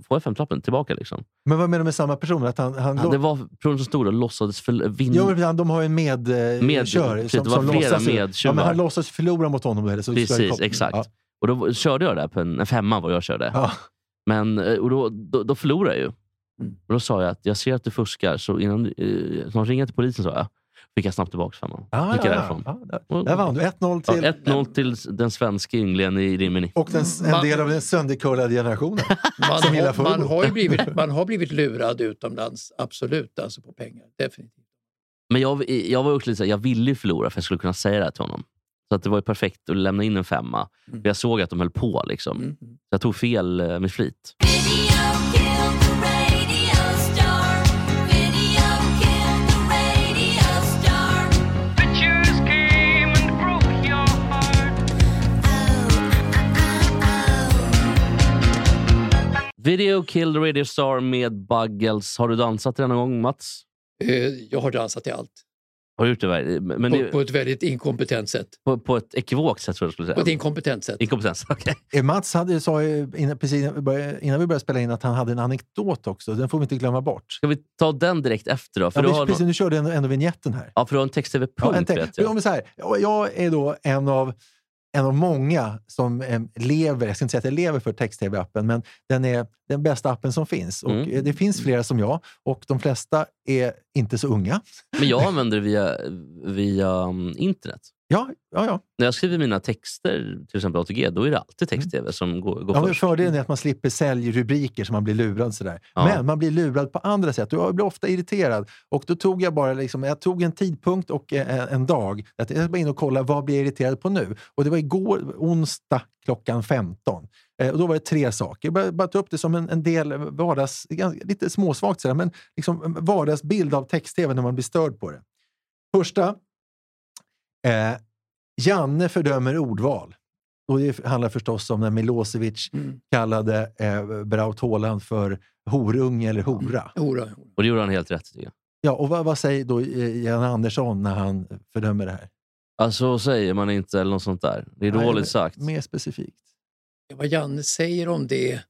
Speaker 1: får jag femtrappen tillbaka? Liksom.
Speaker 3: Men vad menar du med samma person? Att han, han,
Speaker 1: Ja, det var personen som stod och låtsades för, vinna.
Speaker 3: Jo, men de har ju en medkör.
Speaker 1: Med- precis, det var flera medtjuvar.
Speaker 3: Ja, men han låtsas förlora mot honom. Eller, så det
Speaker 1: Precis, exakt.
Speaker 3: Ja.
Speaker 1: Och då körde jag där på en, en femma vad jag körde.
Speaker 3: Ja.
Speaker 1: Men, och då, då, då förlorade jag ju.
Speaker 3: Mm.
Speaker 1: Och då sa jag att jag ser att du fuskar, så innan du- eh, ringer till polisen sa jag. Fick jag snabbt tillbaka femman.
Speaker 3: Ja,
Speaker 1: Gick jag
Speaker 3: ja,
Speaker 1: därifrån.
Speaker 3: ja. Där, där vann du. 1-0
Speaker 1: Ja,
Speaker 3: till...
Speaker 1: 1-0 till den svenska ynglingen i Rimini.
Speaker 3: Och den, en
Speaker 2: Man-
Speaker 3: del av den söndercurlade generationen.
Speaker 2: Man,
Speaker 3: som gillar
Speaker 2: har, man, har ju blivit, man har blivit lurad utomlands, absolut, alltså på pengar. Definitivt.
Speaker 1: Men jag, jag var också lite så här, jag ville ju förlora för jag skulle kunna säga det här till honom. Så att det var ju perfekt att lämna in en femma.
Speaker 2: Mm.
Speaker 1: Jag såg att de höll på. Liksom.
Speaker 2: Mm.
Speaker 1: Så jag tog fel eh, med flit.
Speaker 4: Video
Speaker 1: Kill the Radio Star med Buggles. Har du dansat den någon gång, Mats?
Speaker 2: Eh, Jag har dansat till allt.
Speaker 1: Har du gjort det? Men
Speaker 2: På,
Speaker 1: det,
Speaker 2: på ett väldigt inkompetent sätt.
Speaker 1: på, på ett ekivokt sätt, tror jag du skulle
Speaker 2: På ett
Speaker 1: säga.
Speaker 2: inkompetent sätt.
Speaker 1: Inkompetens, okej.
Speaker 3: Eh, Mats hade, sa ju innan, precis innan vi började- innan vi började spela in att han hade en anekdot också. Den får vi inte glömma bort.
Speaker 1: Ska vi ta den direkt efter då? För
Speaker 3: Ja,
Speaker 1: du har,
Speaker 3: precis, nu körde du ändå vignetten här.
Speaker 1: ja, för du har en text-tv-punkt,
Speaker 3: Ja, en te-
Speaker 1: vet jag.
Speaker 3: Om vi säger, jag jag är då en av, en av många som lever, jag ska inte säga att jag lever för text-tv-appen, men den är den bästa appen som finns. Och
Speaker 1: Mm.
Speaker 3: eh, Det finns flera som jag och de flesta är inte så unga.
Speaker 1: Men jag använder det via, via um, internet.
Speaker 3: Ja, ja, ja.
Speaker 1: När jag skriver mina texter, till exempel ATG, då är det alltid text-tv som går, går
Speaker 3: Mm. ja
Speaker 1: först.
Speaker 3: fördelen är att man slipper säljrubriker så man blir lurad. Sådär.
Speaker 1: Ja.
Speaker 3: Men man blir lurad på andra sätt. Jag blir ofta irriterad. Och då tog jag bara liksom, jag tog en tidpunkt och eh, en, en dag. Att jag ska bara in och kolla vad blir jag irriterad på nu. Och det var igår, onsdag klockan 15. Eh, och då var det tre saker. Jag bara, bara ta upp det som en, en del vardags, ganska- lite småsvagt sådär, men liksom en vardagsbild av text-tv när man blir störd på det. Första. Eh, Janne fördömer ordval. Och det handlar förstås om när Milosevic
Speaker 2: Mm.
Speaker 3: kallade eh, Braut Haaland för horunge eller hora.
Speaker 2: Hora.
Speaker 1: Och det gjorde han helt rätt jag.
Speaker 3: Ja, och vad, vad säger då eh, Jan Andersson när han fördömer det här?
Speaker 1: Alltså så säger man inte eller något sånt där. Det är
Speaker 3: Nej,
Speaker 1: dåligt sagt.
Speaker 3: Mer specifikt.
Speaker 2: Vad Janne säger om det.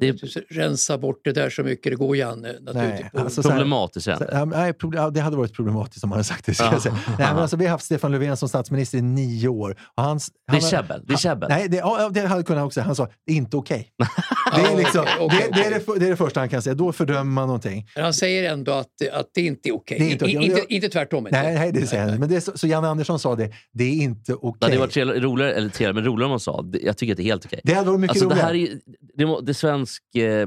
Speaker 1: Det-
Speaker 2: Det... Rensa bort det där så mycket det går, Janne.
Speaker 3: Nej, alltså,
Speaker 1: Problematiskt säger
Speaker 3: Så,
Speaker 1: han.
Speaker 3: ja, men, nej, det hade varit problematiskt om man hade sagt det. Ska säga. Nej, men alltså, vi har haft Stefan Löfven som statsminister i nio år. Och hans,
Speaker 1: Det är
Speaker 3: han-
Speaker 1: käbbel. Det är käbbel.
Speaker 3: Nej, det, ja, det hade kunnat också. Han sa, det är inte okej. Det, är liksom, det, det, är det, det är det första han kan säga. Då fördömer man någonting.
Speaker 2: Men han säger ändå att, att det inte är okej.
Speaker 3: Det är inte.
Speaker 2: I- Inte, inte tvärtom. Inte.
Speaker 3: Nej, nej, det säger han. Men det är så, så Janne Andersson sa det, det är inte okej.
Speaker 1: Det hade varit roligare, eller trevligare, men roligare om man sa det. Jag tycker att det är helt okej.
Speaker 3: Det hade varit mycket
Speaker 1: Alltså, det
Speaker 3: roligare.
Speaker 1: här är, det, det svensk eh,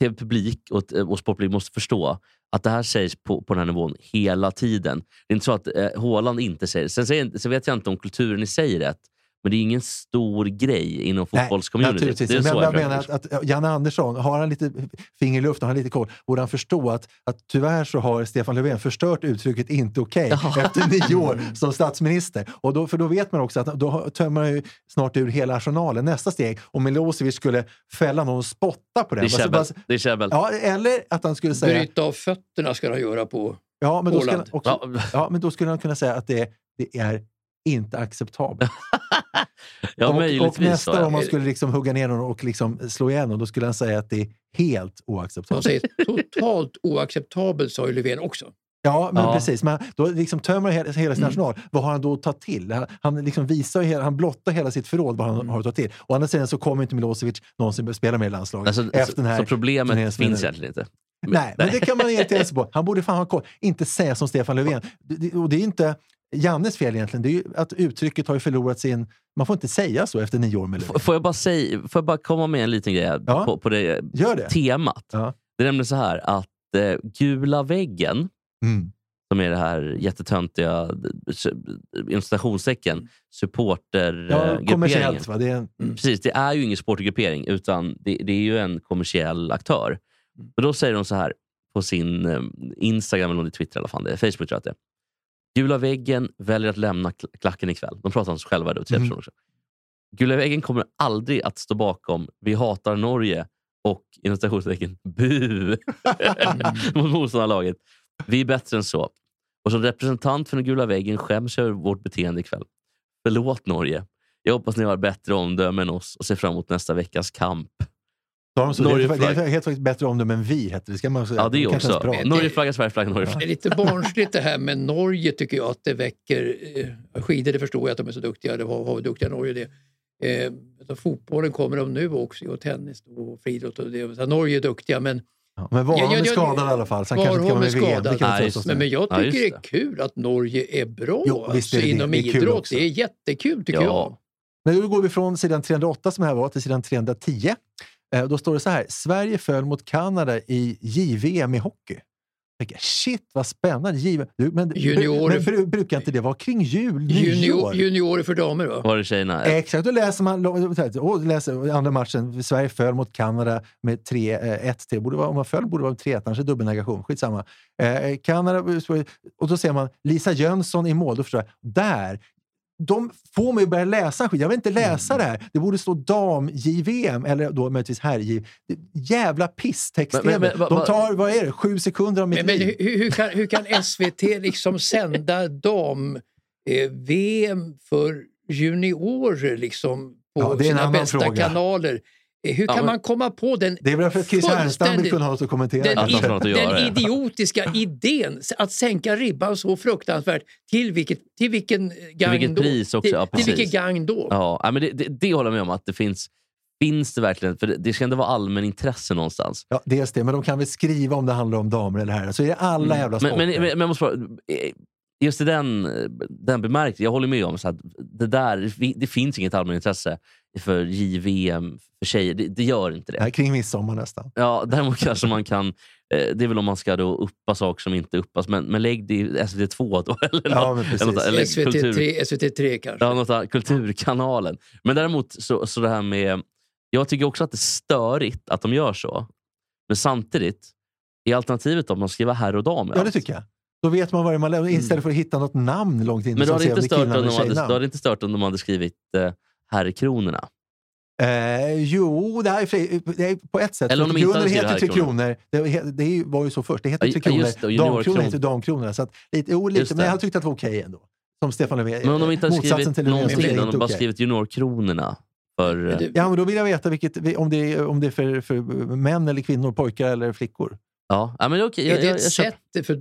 Speaker 1: tv-publik och, eh, och sportpublik måste förstå att det här sägs på, på den här nivån hela tiden. Det är inte så att eh, Haaland inte säger det. Sen, säger, sen vet jag inte om kulturen i sig är rätt, men det är ingen stor grej inom
Speaker 3: Nej,
Speaker 1: fotbollscommunityt. Det är
Speaker 3: Men
Speaker 1: så
Speaker 3: jag,
Speaker 1: jag
Speaker 3: menar att, att Janne Andersson, har han lite finger i luften, har han lite koll, borde han förstå att, att tyvärr så har Stefan Löfven förstört uttrycket inte okej efter nio år som statsminister. Och då, för då vet man också att då tömmer han ju snart ur hela arsenalen. Nästa steg, om Milosevic skulle fälla någon och spotta på den.
Speaker 1: Det är
Speaker 3: Bara-
Speaker 1: käbbel. Det är käbbel.
Speaker 3: Ja, eller att han skulle säga...
Speaker 2: Bryta av fötterna ska han göra på
Speaker 3: Ja, men då skulle också, ja, men då skulle han kunna säga att det, det är inte acceptabelt.
Speaker 1: Ja,
Speaker 3: och, och nästa
Speaker 1: så,
Speaker 3: gång man skulle liksom hugga ner någon och liksom slå ihjäl någon, då skulle han säga att det är helt oacceptabelt.
Speaker 2: säger totalt oacceptabelt, sa ju Löfven också.
Speaker 3: Ja, men
Speaker 1: Ja.
Speaker 3: precis. Men då liksom tömmer han hela, hela sin arsenal. Vad har han då att ta till? Han, han, liksom visar ju hela, han blottar hela sitt förråd vad han har att ta till. Å andra sidan så kommer inte Milosevic någonsin spela med i landslaget.
Speaker 1: Alltså,
Speaker 3: efter
Speaker 1: så,
Speaker 3: den här
Speaker 1: så problemet finns egentligen inte.
Speaker 3: Nej, men det kan man irritera sig på. Han borde fan ha koll. Inte säga som Stefan Löfven. Det- det- Och det är inte Jannes fel egentligen. Det är ju att uttrycket har ju förlorat sin... Man får inte säga så efter nio år med Löfven.
Speaker 1: F- Får jag bara, säga, får jag bara komma med en liten grej
Speaker 3: Ja.
Speaker 1: på, på det
Speaker 3: Gör det.
Speaker 1: temat?
Speaker 3: Ja.
Speaker 1: Det är nämligen så här att eh, gula väggen,
Speaker 3: Mm.
Speaker 1: som är det här jättetöntiga, inom citationstecken,
Speaker 3: Ja,
Speaker 1: supportergrupperingen.
Speaker 3: kommersiellt va? Det är en,
Speaker 1: Precis, det är ju ingen supportergruppering utan det, det är ju en kommersiell aktör. Men då säger de så här på sin eh, Instagram eller Twitter i alla fall, det är Facebook tror jag att det är. Gula väggen väljer att lämna kl- klacken ikväll. De pratar om sig själva då, tre personer också. Gula väggen kommer aldrig att stå bakom Vi hatar Norge och inom citationstecken bu mot motståndarlaget. Vi är bättre än så. Och som representant för den gula väggen skäms jag över vårt beteende ikväll. Förlåt Norge. Jag hoppas ni har bättre omdöme än oss och ser fram emot nästa veckas kamp.
Speaker 3: Så, det, är, det helt faktiskt bättre om dem än vi, hette det. Ska man säga.
Speaker 1: Ja, det är
Speaker 3: kanske
Speaker 1: också.
Speaker 3: bra.
Speaker 1: Norgeflagga, Sverigeflagga,
Speaker 2: Det
Speaker 1: Norgeflagga.
Speaker 2: är lite barnsligt det här med Norge tycker jag att det väcker. Eh, skidor det förstår jag att de är så duktiga, det var, var duktiga Norge det. Eh, så fotbollen kommer de nu också och tennis och friidrott och det. Så Norge är duktiga men,
Speaker 3: Ja, men Warholm
Speaker 2: Ja, ja,
Speaker 3: är
Speaker 2: ja,
Speaker 3: skadad i alla fall, så han kanske inte kan vara med i VM. Det kan oss
Speaker 2: men, men jag
Speaker 1: Ja,
Speaker 2: tycker
Speaker 1: just
Speaker 2: det är kul att Norge är bra
Speaker 3: Jo, visst är
Speaker 2: alltså,
Speaker 3: det det.
Speaker 2: inom
Speaker 3: Det är kul
Speaker 2: idrott. Det är jättekul tycker
Speaker 1: Ja.
Speaker 2: jag.
Speaker 3: Men då går vi från sidan 308 som här var till sidan 310. Eh, Då står det så här. Sverige föll mot Kanada i JVM i hockey. Jag tänker, shit vad spännande. Du, men,
Speaker 2: Junior-
Speaker 3: men bru- brukar inte det vara kring jul?
Speaker 2: Junior, juniorer för damer va?
Speaker 1: Var det tjejerna?
Speaker 3: Exakt, då läser man och läser andra matchen. Sverige föll mot Kanada med 3-1 till. Borde vara, om man föll borde det vara 3-1, annars är det dubbelnegation. Skitsamma. Eh, Kanada, och då ser man Lisa Jönsson i mål. Då förstår jag, där, de får mig att börja läsa skit. Jag vill inte läsa
Speaker 1: Mm.
Speaker 3: det här. Det borde stå dam-JVM eller då möjligtvis herr-JVM. Jävla pisstext
Speaker 1: Men- men- men-
Speaker 3: De tar, vad är det, sju sekunder av mitt
Speaker 2: Men,
Speaker 3: liv.
Speaker 2: hur, hur, kan, hur kan SVT liksom sända dam-VM för juniorer liksom på
Speaker 3: Ja,
Speaker 2: sina bästa
Speaker 3: fråga.
Speaker 2: kanaler? Hur
Speaker 1: Ja,
Speaker 2: kan
Speaker 1: men-
Speaker 2: man komma på den
Speaker 3: Det är väl för att Chris Härenstam vill kunna ha något att kommentera.
Speaker 2: den,
Speaker 1: Att
Speaker 2: i,
Speaker 1: att göra,
Speaker 2: den
Speaker 1: ja.
Speaker 2: idiotiska idén att sänka ribban så fruktansvärt. Till, vilket, till vilken gang
Speaker 1: vilket
Speaker 2: då?
Speaker 1: pris också,
Speaker 2: till,
Speaker 1: ja,
Speaker 2: till vilket gang då?
Speaker 1: Ja, men det, det, det håller jag med om. att det finns Finns det verkligen? För det, det ska ändå vara allmänintresse någonstans.
Speaker 3: Ja, dels det, men de kan väl skriva om det handlar om damer eller herrar. Så är det alla jävla
Speaker 1: Mm. Men,
Speaker 3: sporter.
Speaker 1: men, men, men jag måste eh, just i den, den bemärkelsen, jag håller med om så att det där, det finns inget allmänintresse för JVM för tjejer. Det, det gör inte det.
Speaker 3: Nej, kring midsommar nästan.
Speaker 1: Ja, däremot kanske man kan... Eh, det är väl om man ska då uppa saker som inte uppas. Men, men lägg det i SVT2 då. Eller
Speaker 3: Ja,
Speaker 1: något- eller något- eller kultur-
Speaker 2: SVT3, SVT3 kanske?
Speaker 1: Ja, något kulturkanalen. Men däremot så, så det här med... Jag tycker också att det är störigt att de gör så. Men samtidigt, är alternativet att man skriver herr och dam?
Speaker 3: Ja, det tycker jag. Då vet man vad man lämnar. Istället för att hitta något namn långt in.
Speaker 1: Mm. Men då hade, inte stört om de hade,
Speaker 3: tjejnamn.
Speaker 1: då hade inte stört om de hade skrivit eh, herrkronorna.
Speaker 3: Eh, jo, det, här är, fri- det är på ett sätt.
Speaker 1: Eller om de inte
Speaker 3: heter Tre Kronor. Det, det var ju så först. Det heter Tre Kronor.
Speaker 1: just det, och juniorkronor.
Speaker 3: Damkronor heter Damkronor. Så att, lite, jo, lite, men jag hade tyckt att det var okej ändå. Som Stefan Löfven.
Speaker 1: Men om de inte hade skrivit någonting, om de bara
Speaker 3: okej.
Speaker 1: skrivit juniorkronorna. För,
Speaker 3: Ja, men då vill jag veta vilket, om, det är, om det är för, för män eller kvinnor, pojkar eller flickor.
Speaker 1: ja, men det är okej.
Speaker 2: Är
Speaker 1: Jag,
Speaker 2: det
Speaker 1: jag,
Speaker 2: ett
Speaker 1: jag, köper-
Speaker 2: sätt för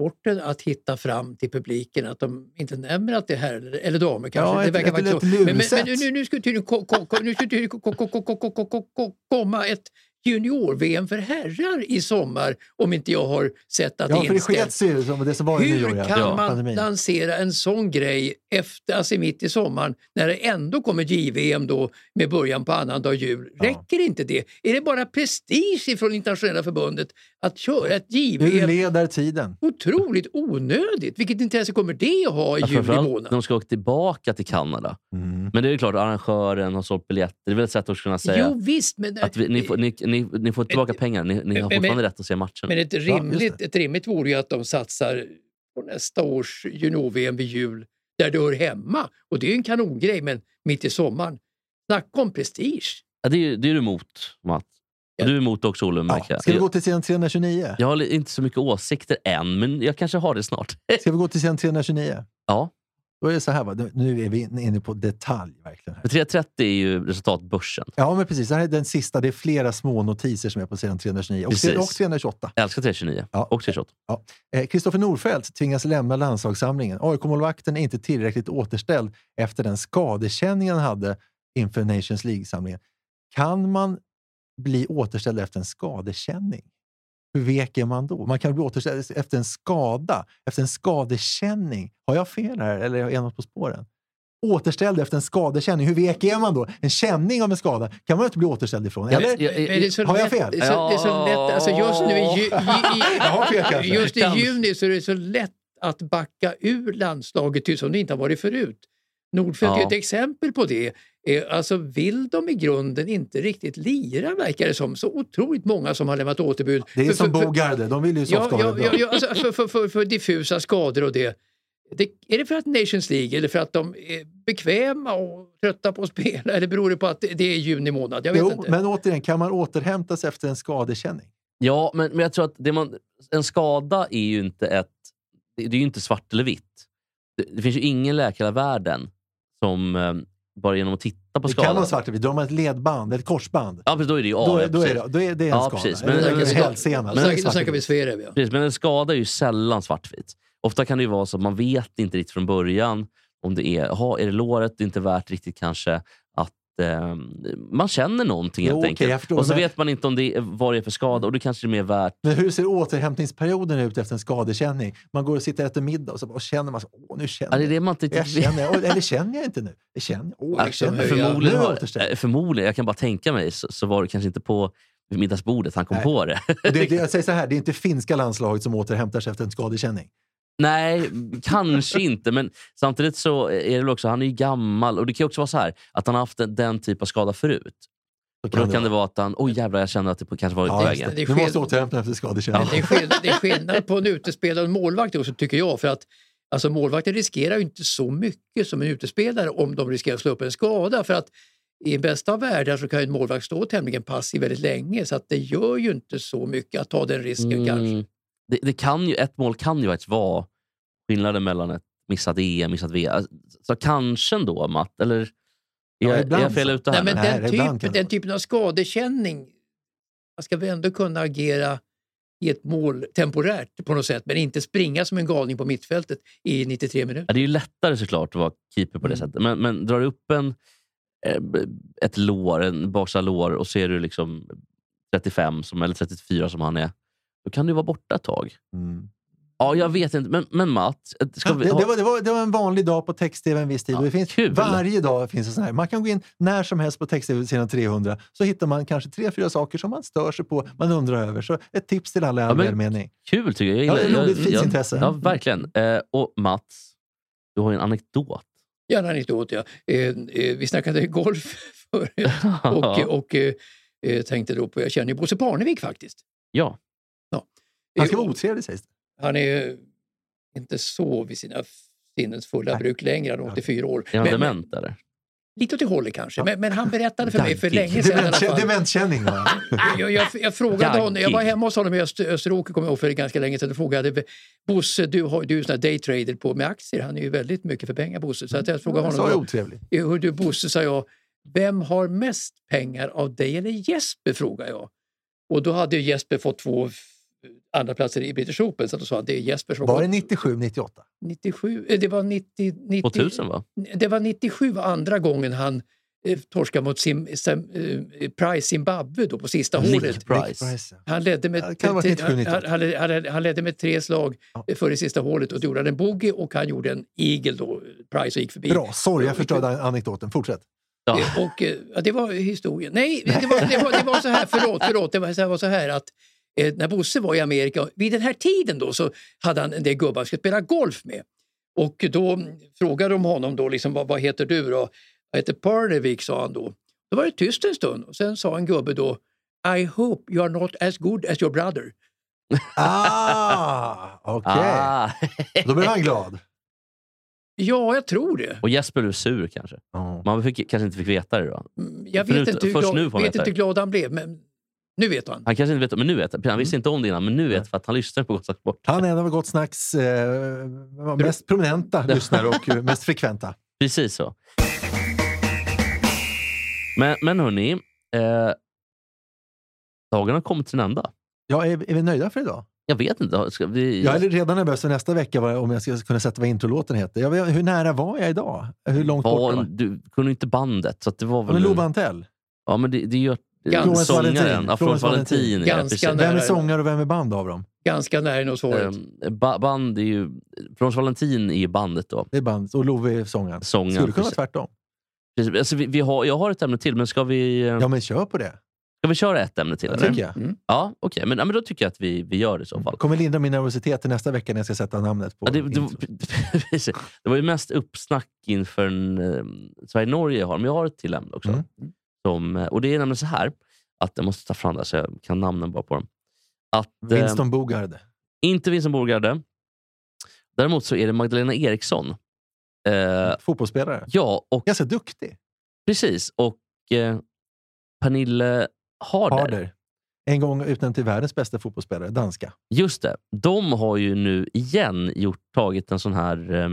Speaker 2: sporten att hitta fram till publiken. Att de inte nämner att det är herrar eller damer.
Speaker 3: Ja,
Speaker 2: det verkar
Speaker 3: ett,
Speaker 2: men, nu, nu skulle tydligen tydligen komma ett junior-VM för herrar i sommar om inte jag har sett att det är inställt. Hur kan man lansera en sån grej efter, alltså mitt i sommaren när det ändå kommer JVM då med början på annandag jul? Räcker inte det? Är det bara prestige från internationella förbundet att köra ett
Speaker 3: Hur
Speaker 2: JVM?
Speaker 3: leder tiden?
Speaker 2: Otroligt onödigt. Vilket intresse kommer det att ha i
Speaker 1: Ja,
Speaker 2: juli månad?
Speaker 1: de ska åka tillbaka till Kanada.
Speaker 3: Mm.
Speaker 1: Men det är ju klart, arrangören har sålt biljetter. Det är väl ett sätt att kunna säga
Speaker 2: Jo visst, men,
Speaker 1: att vi, ni, får, ni, ni, ni får tillbaka pengar. Ni, ni har
Speaker 2: men-
Speaker 1: fortfarande
Speaker 2: men-
Speaker 1: rätt att se matchen.
Speaker 2: men ett, rimligt,
Speaker 3: det.
Speaker 2: ett rimligt vore ju att de satsar på nästa års junior-VM vid jul där det hör hemma. Och det är ju en kanongrej, men mitt i sommaren. Snacka om prestige!
Speaker 1: Ja, det, är, det är du emot, Matt. Och Du är emot också, Olle,
Speaker 3: Ja. Ska vi gå till sidan 329?
Speaker 1: Jag har inte så mycket åsikter än, men jag kanske har det snart.
Speaker 3: Ska vi gå till sidan 329?
Speaker 1: ja.
Speaker 3: Då är det så här, va? nu är vi inne på detalj. verkligen. här.
Speaker 1: För 330 är ju resultatbörsen.
Speaker 3: Ja, men precis. Det här är den sista. Det är flera små notiser som är på sidan 329 och,
Speaker 1: Precis.
Speaker 3: och 328.
Speaker 1: Jag älskar 329
Speaker 3: Ja.
Speaker 1: och 328.
Speaker 3: Eh, Kristoffer Norfeldt tvingas lämna landslagssamlingen. AIK-målvakten är inte tillräckligt återställd efter den skadekänning han hade inför Nations League-samlingen. Kan man bli återställd efter en skadekänning? Hur vek är man då? Man kan bli återställd efter en skada, efter en skadekänning. Har jag fel här eller är jag något på spåren? Återställd efter en skadekänning. Hur vek är man då? En känning av en skada kan man inte bli återställd ifrån. Eller?
Speaker 1: jag-
Speaker 3: Har jag fel?
Speaker 2: Det är så, det är så lätt, alltså just nu i, ju, i,
Speaker 3: Jag har fel
Speaker 2: i, just i juni så är det så lätt att backa ur landslaget till som det inte har varit förut. Nordfeldt är
Speaker 1: Ja.
Speaker 2: ett exempel på det. Eh, Alltså vill de i grunden inte riktigt lira verkar det som. Så otroligt många som har lämnat återbud.
Speaker 3: Det är
Speaker 2: För-
Speaker 3: som Bogarde. De vill ju
Speaker 2: Ja, ja, ja, ja, alltså för, för, för, för diffusa skador och det. det. Är det för att Nations League eller för att de är bekväma och trötta på att spela eller beror det på att det är juni månad? Jag vet
Speaker 3: Jo,
Speaker 2: inte.
Speaker 3: men återigen, kan man återhämta sig efter en skadekänning?
Speaker 1: Ja, men, men jag tror att det man, en skada är ju inte ett... Det, det är ju inte svart eller vitt. Det, det finns ju ingen läkare i världen som eh, bara genom att titta på
Speaker 3: Det
Speaker 1: skadan...
Speaker 3: kan vara svart vitt. Drar man ett ledband, ett korsband,
Speaker 1: Ja, precis, då är det ju
Speaker 3: då,
Speaker 1: av.
Speaker 3: är,
Speaker 1: ja,
Speaker 3: då, är det, då är det en
Speaker 1: Ja,
Speaker 3: skada.
Speaker 1: precis.
Speaker 3: Eller
Speaker 1: Men-
Speaker 3: en
Speaker 1: men-
Speaker 3: hälsena.
Speaker 2: Då
Speaker 3: Då det
Speaker 2: snackar, då vi. Sverev. Ja.
Speaker 1: Precis, men en skada är ju sällan svartvit. Ofta kan det ju vara så att man vet inte riktigt från början om det är, aha, är det låret, det är inte värt riktigt kanske eh, man känner någonting
Speaker 3: Jo,
Speaker 1: helt
Speaker 3: okej,
Speaker 1: enkelt.
Speaker 3: jag förstår,
Speaker 1: och så
Speaker 3: men-
Speaker 1: vet man inte om det är, vad det är för skada och då kanske det är mer värt
Speaker 3: Men hur ser återhämtningsperioden ut efter en skadekänning? Man går och sitter och äter middag och så bara känner man så, åh nu känner
Speaker 1: Ja, det är
Speaker 3: jag.
Speaker 1: det man inte
Speaker 3: Jag känner, Åh, eller känner jag inte nu? Jag känner, åh, jag
Speaker 2: Liksom
Speaker 3: känner.
Speaker 1: Förmodligen,
Speaker 3: jag
Speaker 1: har, eh, förmodligen, jag kan bara tänka mig, så, så var det kanske inte på middagsbordet han kom
Speaker 3: Nej.
Speaker 1: på det.
Speaker 3: Och det, det, jag säger så här, det är inte finska landslaget som återhämtar sig efter en skadekänning.
Speaker 1: Nej, kanske inte. Men samtidigt så är det väl också, han är ju gammal och det kan också vara så här att han har haft den, typ av skada förut. Och då kan det vara att han, oj jävlar jag känner att det kanske var på
Speaker 3: Ja,
Speaker 1: vägen.
Speaker 2: Det
Speaker 3: det. Du måste återhämta dig efter skadekänning.
Speaker 2: Det är, skillnad, det är skillnad på en utespelad målvakt också tycker jag. För att Alltså målvakten riskerar ju inte så mycket som en utespelare om de riskerar att slå upp en skada. För att i bästa av världar så kan ju en målvakt stå tämligen passiv väldigt länge så att det gör ju inte så mycket att ta den risken kanske.
Speaker 1: Mm. Det, det kan ju, ett mål kan ju faktiskt vara skillnaden mellan ett missat EM missat VM. Så kanske ändå, Matt? Eller är,
Speaker 3: Ja,
Speaker 1: jag- är jag fel ute här?
Speaker 2: Nej, men den,
Speaker 3: ibland
Speaker 2: typ, den typen av skadekänning, man ska väl ändå kunna agera i ett mål temporärt på något sätt men inte springa som en galning på mittfältet i 93 minuter.
Speaker 1: Ja, det är ju lättare såklart att vara keeper på det
Speaker 2: Mm.
Speaker 1: sättet. Men, men drar du upp en, eh, ett lår, en baksida lår och ser du liksom 35 som, eller 34 som han är, då kan du vara borta ett tag.
Speaker 3: Mm.
Speaker 1: Ja, jag vet inte. Men, men Matt, ska vi,
Speaker 3: det,
Speaker 1: ha-
Speaker 3: det, var, det, var, det var en vanlig dag på text-tv en viss tid.
Speaker 1: Ja,
Speaker 3: det finns,
Speaker 1: kul.
Speaker 3: varje dag finns det sån här. Man kan gå in när som helst på text-tv sidan 300 så hittar man kanske tre, fyra saker som man stör sig på, man undrar över. Så ett tips till alla i all
Speaker 1: men-
Speaker 3: välmening.
Speaker 1: Kul tycker jag. jag
Speaker 3: Ja, det är
Speaker 1: jag- jag-
Speaker 3: intresse.
Speaker 1: Ja, verkligen. Eh, och Mats, du har ju en anekdot.
Speaker 2: Gärna anekdot, ja. Eh, eh, vi snackade golf förut och, och eh, eh, tänkte då på, jag känner ju Bosse Parnevik faktiskt.
Speaker 1: ja.
Speaker 3: Han ska
Speaker 2: Eh,
Speaker 3: vara otrevlig sägs det.
Speaker 2: Han är inte så vid sina sinnens fulla bruk längre, han är 84 år.
Speaker 1: Är han
Speaker 2: Men-
Speaker 1: dement eller?
Speaker 2: Lite åt det hållet kanske, men, men han berättade för mig för länge sedan
Speaker 3: Dementkänning. va?
Speaker 2: Jag, jag, jag frågade honom, jag var hemma hos honom i Öster, Österåker kommer jag ihåg för ganska länge sedan och frågade Bosse, du, har, du är ju sån här daytrader på med aktier, han är ju väldigt mycket för pengar Bosse. Så att jag frågade honom
Speaker 3: jag
Speaker 2: då,
Speaker 3: otrevlig.
Speaker 2: "Eh, hör du Bosse, sa jag, vem har mest pengar av dig eller Jesper? frågade jag. Och då hade ju Jesper fått två andra platser i British Open så då sa han det är Jesper som
Speaker 3: Var det
Speaker 2: fått
Speaker 3: 97, 98?
Speaker 2: 97, eh, det var 90, 90
Speaker 1: 2000 va?
Speaker 2: det var 97 andra gången han eh, torskade mot Sim, Sim, eh, Price Zimbabwe då på sista
Speaker 1: Nick
Speaker 2: hålet. Han ledde med,
Speaker 3: Ja, det kan ha varit 97,
Speaker 2: han,
Speaker 3: 98.
Speaker 2: han, han, han ledde med tre slag
Speaker 3: Ja.
Speaker 2: eh, före sista hålet och då gjorde han en bogey och han gjorde en eagle då, Price och gick förbi.
Speaker 3: Bra, sorry jag förstörde anekdoten. Fortsätt.
Speaker 1: Ja.
Speaker 2: Eh, Och, ja, det var historien. Nej, det var, det var, det var så här, förlåt, förlåt, det var så här, var så här att eh, när Bosse var i Amerika, vid den här tiden då så hade han en del gubbar han skulle spela golf med. Och då frågade de honom då, liksom, vad, vad heter du då? Jag heter Parnevik, sa han då. Då var det tyst en stund och sen sa en gubbe då I hope you are not as good as your brother.
Speaker 3: Ah, okej.
Speaker 1: Ah.
Speaker 3: Då blev han glad.
Speaker 2: Ja, jag tror det.
Speaker 1: och Jesper blev sur kanske.
Speaker 3: Ja.
Speaker 1: Man fick, kanske inte fick veta det då.
Speaker 2: Mm, Jag
Speaker 1: Förut-
Speaker 2: vet inte hur
Speaker 1: först
Speaker 2: glad,
Speaker 1: nu får man
Speaker 2: vet
Speaker 1: veta
Speaker 2: inte hur glad han blev, men nu vet han.
Speaker 1: Han kanske inte vet, men nu vet han. Han visste inte om det innan, men nu vet för att han lyssnar på Gott Snack Sport.
Speaker 3: Han är en av Gott Snacks eh, mest prominenta lyssnare och mest frekventa.
Speaker 1: Precis så. Men, men hörni, eh, dagen har kommit till en ända.
Speaker 3: Ja, är, är vi nöjda för idag?
Speaker 1: Jag vet inte. Ska vi...
Speaker 3: Jag är redan nervös för nästa vecka om jag ska kunna sätta vad introlåten heter. Jag vet, hur nära var jag idag? Hur långt bort
Speaker 1: var
Speaker 3: var
Speaker 1: en, du kunde inte bandet, så att det var väl...
Speaker 3: men Love Antell.
Speaker 1: Ja, men det, det gör sångaren.
Speaker 3: Valentin.
Speaker 1: Ja, Florence
Speaker 3: Valentin.
Speaker 2: Ganska nära.
Speaker 3: Vem är sångare och vem är band av dem?
Speaker 2: Ganska nära nog svaret.
Speaker 1: Eh, ba- band är ju... Florence Valentin är ju bandet då.
Speaker 3: Det är band och Love är sångaren.
Speaker 1: Sångaren.
Speaker 3: Skulle kunna vara tvärtom.
Speaker 1: Precis. Alltså, vi, vi har, jag har ett ämne till, men ska vi,
Speaker 3: Ja, men kör på det.
Speaker 1: ska vi köra ett ämne till?
Speaker 3: Det tycker jag.
Speaker 2: Mm.
Speaker 1: Ja, okej. Men, ja, men då tycker jag att vi, vi gör det i så fall.
Speaker 3: kommer lindra min nervositet till nästa vecka när jag ska sätta namnet på
Speaker 1: Ja, det, det, det var ju mest uppsnack inför en, eh, Sverige-Norge har, men jag har ett till ämne också.
Speaker 3: Mm.
Speaker 1: Som, eh, och det är nämligen så här, att jag måste ta fram det så jag kan namnen bara på dem. Att, eh,
Speaker 3: Winston Bogard.
Speaker 1: inte Vincent Bogarde. Däremot så är det Magdalena Eriksson. Eh,
Speaker 3: Fotbollsspelare.
Speaker 1: ja, och
Speaker 3: Ganska duktig.
Speaker 1: precis. Och eh, Pernille Harder.
Speaker 3: Harder. En gång utnämnd till världens bästa fotbollsspelare. Danska.
Speaker 1: Just det. De har ju nu igen gjort, tagit en sån här eh,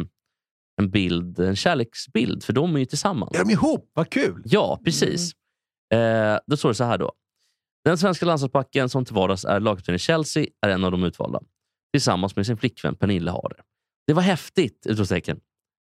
Speaker 1: en bild, en kärleksbild, för de är ju tillsammans.
Speaker 3: Är de ihop? Vad kul!
Speaker 1: Ja, precis. Eh, då står det så här då. Den svenska landslagsbacken som till vardags är lagkapten i Chelsea är en av de utvalda. Tillsammans med sin flickvän Pernille Harder. Det var häftigt! Utropstecken.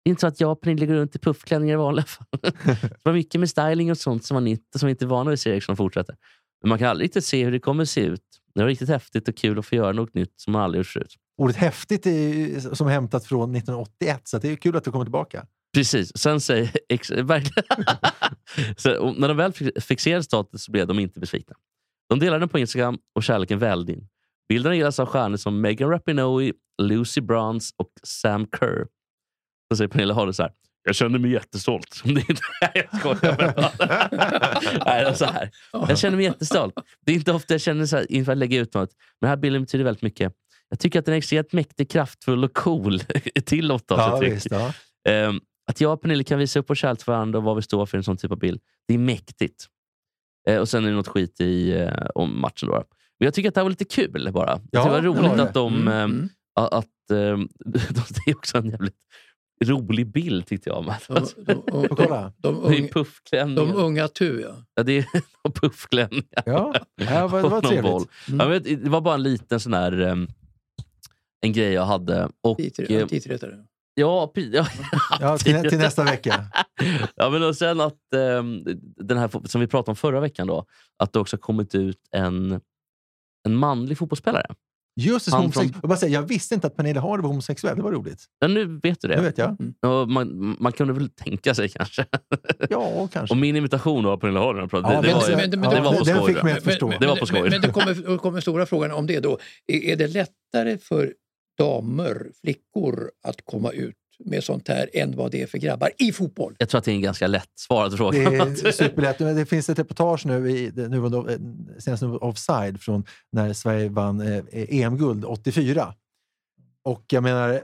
Speaker 1: Det är inte så att jag och Pernille går runt i puffklänningar i vanliga fall. det var mycket med styling och sånt som var nytt och som vi inte är vana vid, säger Eriksson fortsätter. Men man kan aldrig riktigt se hur det kommer se ut. Det var riktigt häftigt och kul att få göra något nytt som man aldrig gjort förut.
Speaker 3: Ordet häftigt är som hämtat från 1981, så det är kul att du kommer tillbaka.
Speaker 1: Precis. Sen säger... Ex, så, när de väl fixerade status så blev de inte besvikna. De delade den på Instagram och kärleken välde in. Bilderna gillas av stjärnor som Megan Rapinoe, Lucy Bronze och Sam Kerr. Då säger Pernilla Harder så här. Jag känner mig jättestolt. Nej, jag skojar bara. Nej, det så här. Jag känner mig jättestolt. Det är inte ofta jag känner så här inför att lägga ut något. Men den här bilden betyder väldigt mycket jag tycker att den är extremt mäktig, kraftfull och cool till
Speaker 3: Ja,
Speaker 1: åttondagsuttryck.
Speaker 3: visst, ja.
Speaker 1: Ehm, att jag och Pernilla kan visa upp vår kärlek till varandra och vad vi står för i en sån typ av bild. Det är mäktigt. Eh, och sen är det något skit i eh, om matchen. Då. Men jag tycker att det här var lite kul bara.
Speaker 3: Ja,
Speaker 1: det var
Speaker 3: det
Speaker 1: roligt
Speaker 3: var det.
Speaker 1: att de...
Speaker 2: Mm, mm.
Speaker 1: a- att, ehm, det är också en jävligt rolig bild tyckte jag. Alltså.
Speaker 2: De, de, de, de,
Speaker 1: Det är
Speaker 2: unga,
Speaker 1: puffklänningar.
Speaker 2: de unga tu, ja.
Speaker 1: Ja, det är puffklänningar.
Speaker 3: Ja, ja vad- det var trevligt.
Speaker 1: boll. Ja, men det var bara en liten sån här... ehm, en grej jag hade. Och, eh, ja, ja,
Speaker 3: Ja, till, till nästa vecka.
Speaker 1: ja, men och sen att ehm, den här som vi pratade om förra veckan då, att det också har kommit ut en, en manlig fotbollsspelare.
Speaker 3: Just det, homosex-
Speaker 1: från-
Speaker 3: jag, bara säga, jag visste inte att Pernilla Harder var homosexuell. Det var roligt.
Speaker 1: Men nu vet du det.
Speaker 3: Det vet jag.
Speaker 1: Och man, man kunde väl tänka sig kanske.
Speaker 3: Ja, kanske.
Speaker 1: Och min imitation av Pernilla Harder, det,
Speaker 3: Ja,
Speaker 1: det,
Speaker 3: men-
Speaker 1: var, ju-
Speaker 2: men- men-
Speaker 1: det var på skoj.
Speaker 3: fick mig att
Speaker 2: Men-
Speaker 3: förstå.
Speaker 2: Men,
Speaker 1: Det var på skoj.
Speaker 2: Men, men det kommer, det kommer stora frågan om det då. Är, är det lättare för damer, flickor, att komma ut med sånt här än vad det är för grabbar i fotboll?
Speaker 1: Jag tror att det är en ganska lätt svarad
Speaker 3: Det
Speaker 1: fråga.
Speaker 3: är superlätt. Det finns ett reportage nu i det nuvarande, eh, senaste Offside från när Sverige vann eh, EM-guld 84. Och jag menar,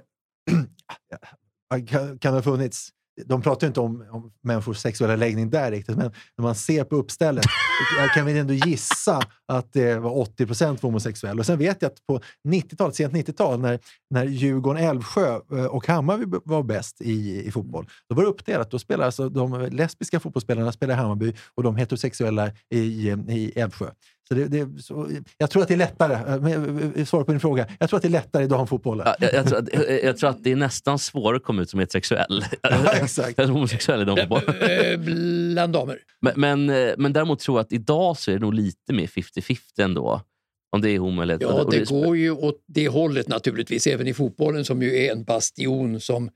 Speaker 3: kan, kan det ha funnits de pratar ju inte om, om människors sexuella läggning där riktigt, men när man ser på uppstället kan vi ändå gissa att det var 80 procent var homosexuella. Och sen vet jag att på 90-talet, sent 90-tal, när, när Djurgården, Älvsjö eh, och Hammarby var bäst i, i fotboll, då var det uppdelat. Då spelade alltså de lesbiska fotbollsspelarna spelade i Hammarby och de heterosexuella i, i Älvsjö. Så det, det, så, jag tror att det är lättare, eh, men, eh, svar på din fråga, jag tror att det är lättare i damfotbollen.
Speaker 1: Ja, jag, jag, tror att, jag, jag tror att det är nästan svårare att komma ut som heterosexuell.
Speaker 3: Ja, exakt.
Speaker 1: Än homosexuell i damfotboll.
Speaker 2: Eh, Bland damer.
Speaker 1: Men, men, eh, men däremot tror jag att idag så är det nog lite mer 50-50 ändå. Om det är homo eller
Speaker 2: Ja, det går ju åt det hållet naturligtvis, även i fotbollen som ju är en bastion som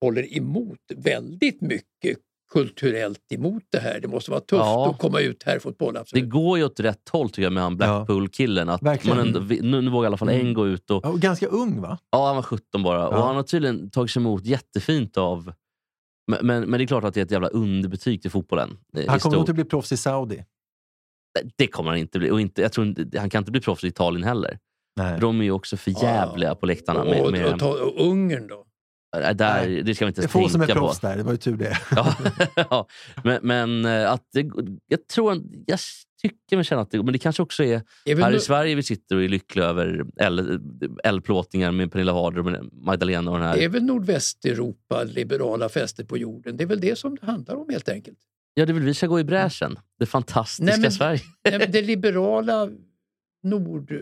Speaker 2: håller emot väldigt mycket kulturellt emot det här. Det måste vara tufft
Speaker 1: Ja.
Speaker 2: att komma ut här i fotboll.
Speaker 1: Det
Speaker 2: Absolut.
Speaker 1: går ju åt rätt håll tycker jag med han Blackpool-killen. Att
Speaker 3: Verkligen.
Speaker 1: man ändå, nu, nu vågar i alla fall en gå ut och...
Speaker 3: Ja, och ganska ung va?
Speaker 1: Ja, han var 17 bara. Och
Speaker 3: Ja.
Speaker 1: han har tydligen tagit sig emot jättefint av... Men, men, men det är klart att det är ett jävla underbetyg till fotbollen. eh,
Speaker 3: Han kommer nog inte bli proffs i Saudi.
Speaker 1: Det kommer han inte bli. Och inte, jag tror inte, han kan inte bli proffs i Italien heller.
Speaker 3: Nej.
Speaker 1: De är ju också för jävliga på läktarna.
Speaker 2: Och,
Speaker 1: Med,
Speaker 2: och,
Speaker 1: med,
Speaker 2: och, ta- och Ungern då?
Speaker 1: Äh, där,
Speaker 3: Nej.
Speaker 1: det ska vi inte
Speaker 3: Det är få som är
Speaker 1: tänka på.
Speaker 3: proffs där, det var ju tur det.
Speaker 1: Ja, ja. Men, men eh, att det, jag tror... Jag tycker mig känna att det Men det kanske också är
Speaker 2: Är väl
Speaker 1: här
Speaker 2: nu-
Speaker 1: i Sverige vi sitter och är lyckliga över L-plåtningar med Pernilla Harder och med Magdalena och den här.
Speaker 2: Det är väl Nordvästeuropa, liberala fäster på jorden. Det är väl det som det handlar om helt enkelt.
Speaker 1: Ja, det vill vi ska gå i bräschen. Det fantastiska
Speaker 2: Nej, men-
Speaker 1: Sverige.
Speaker 2: Nej, men det liberala nord,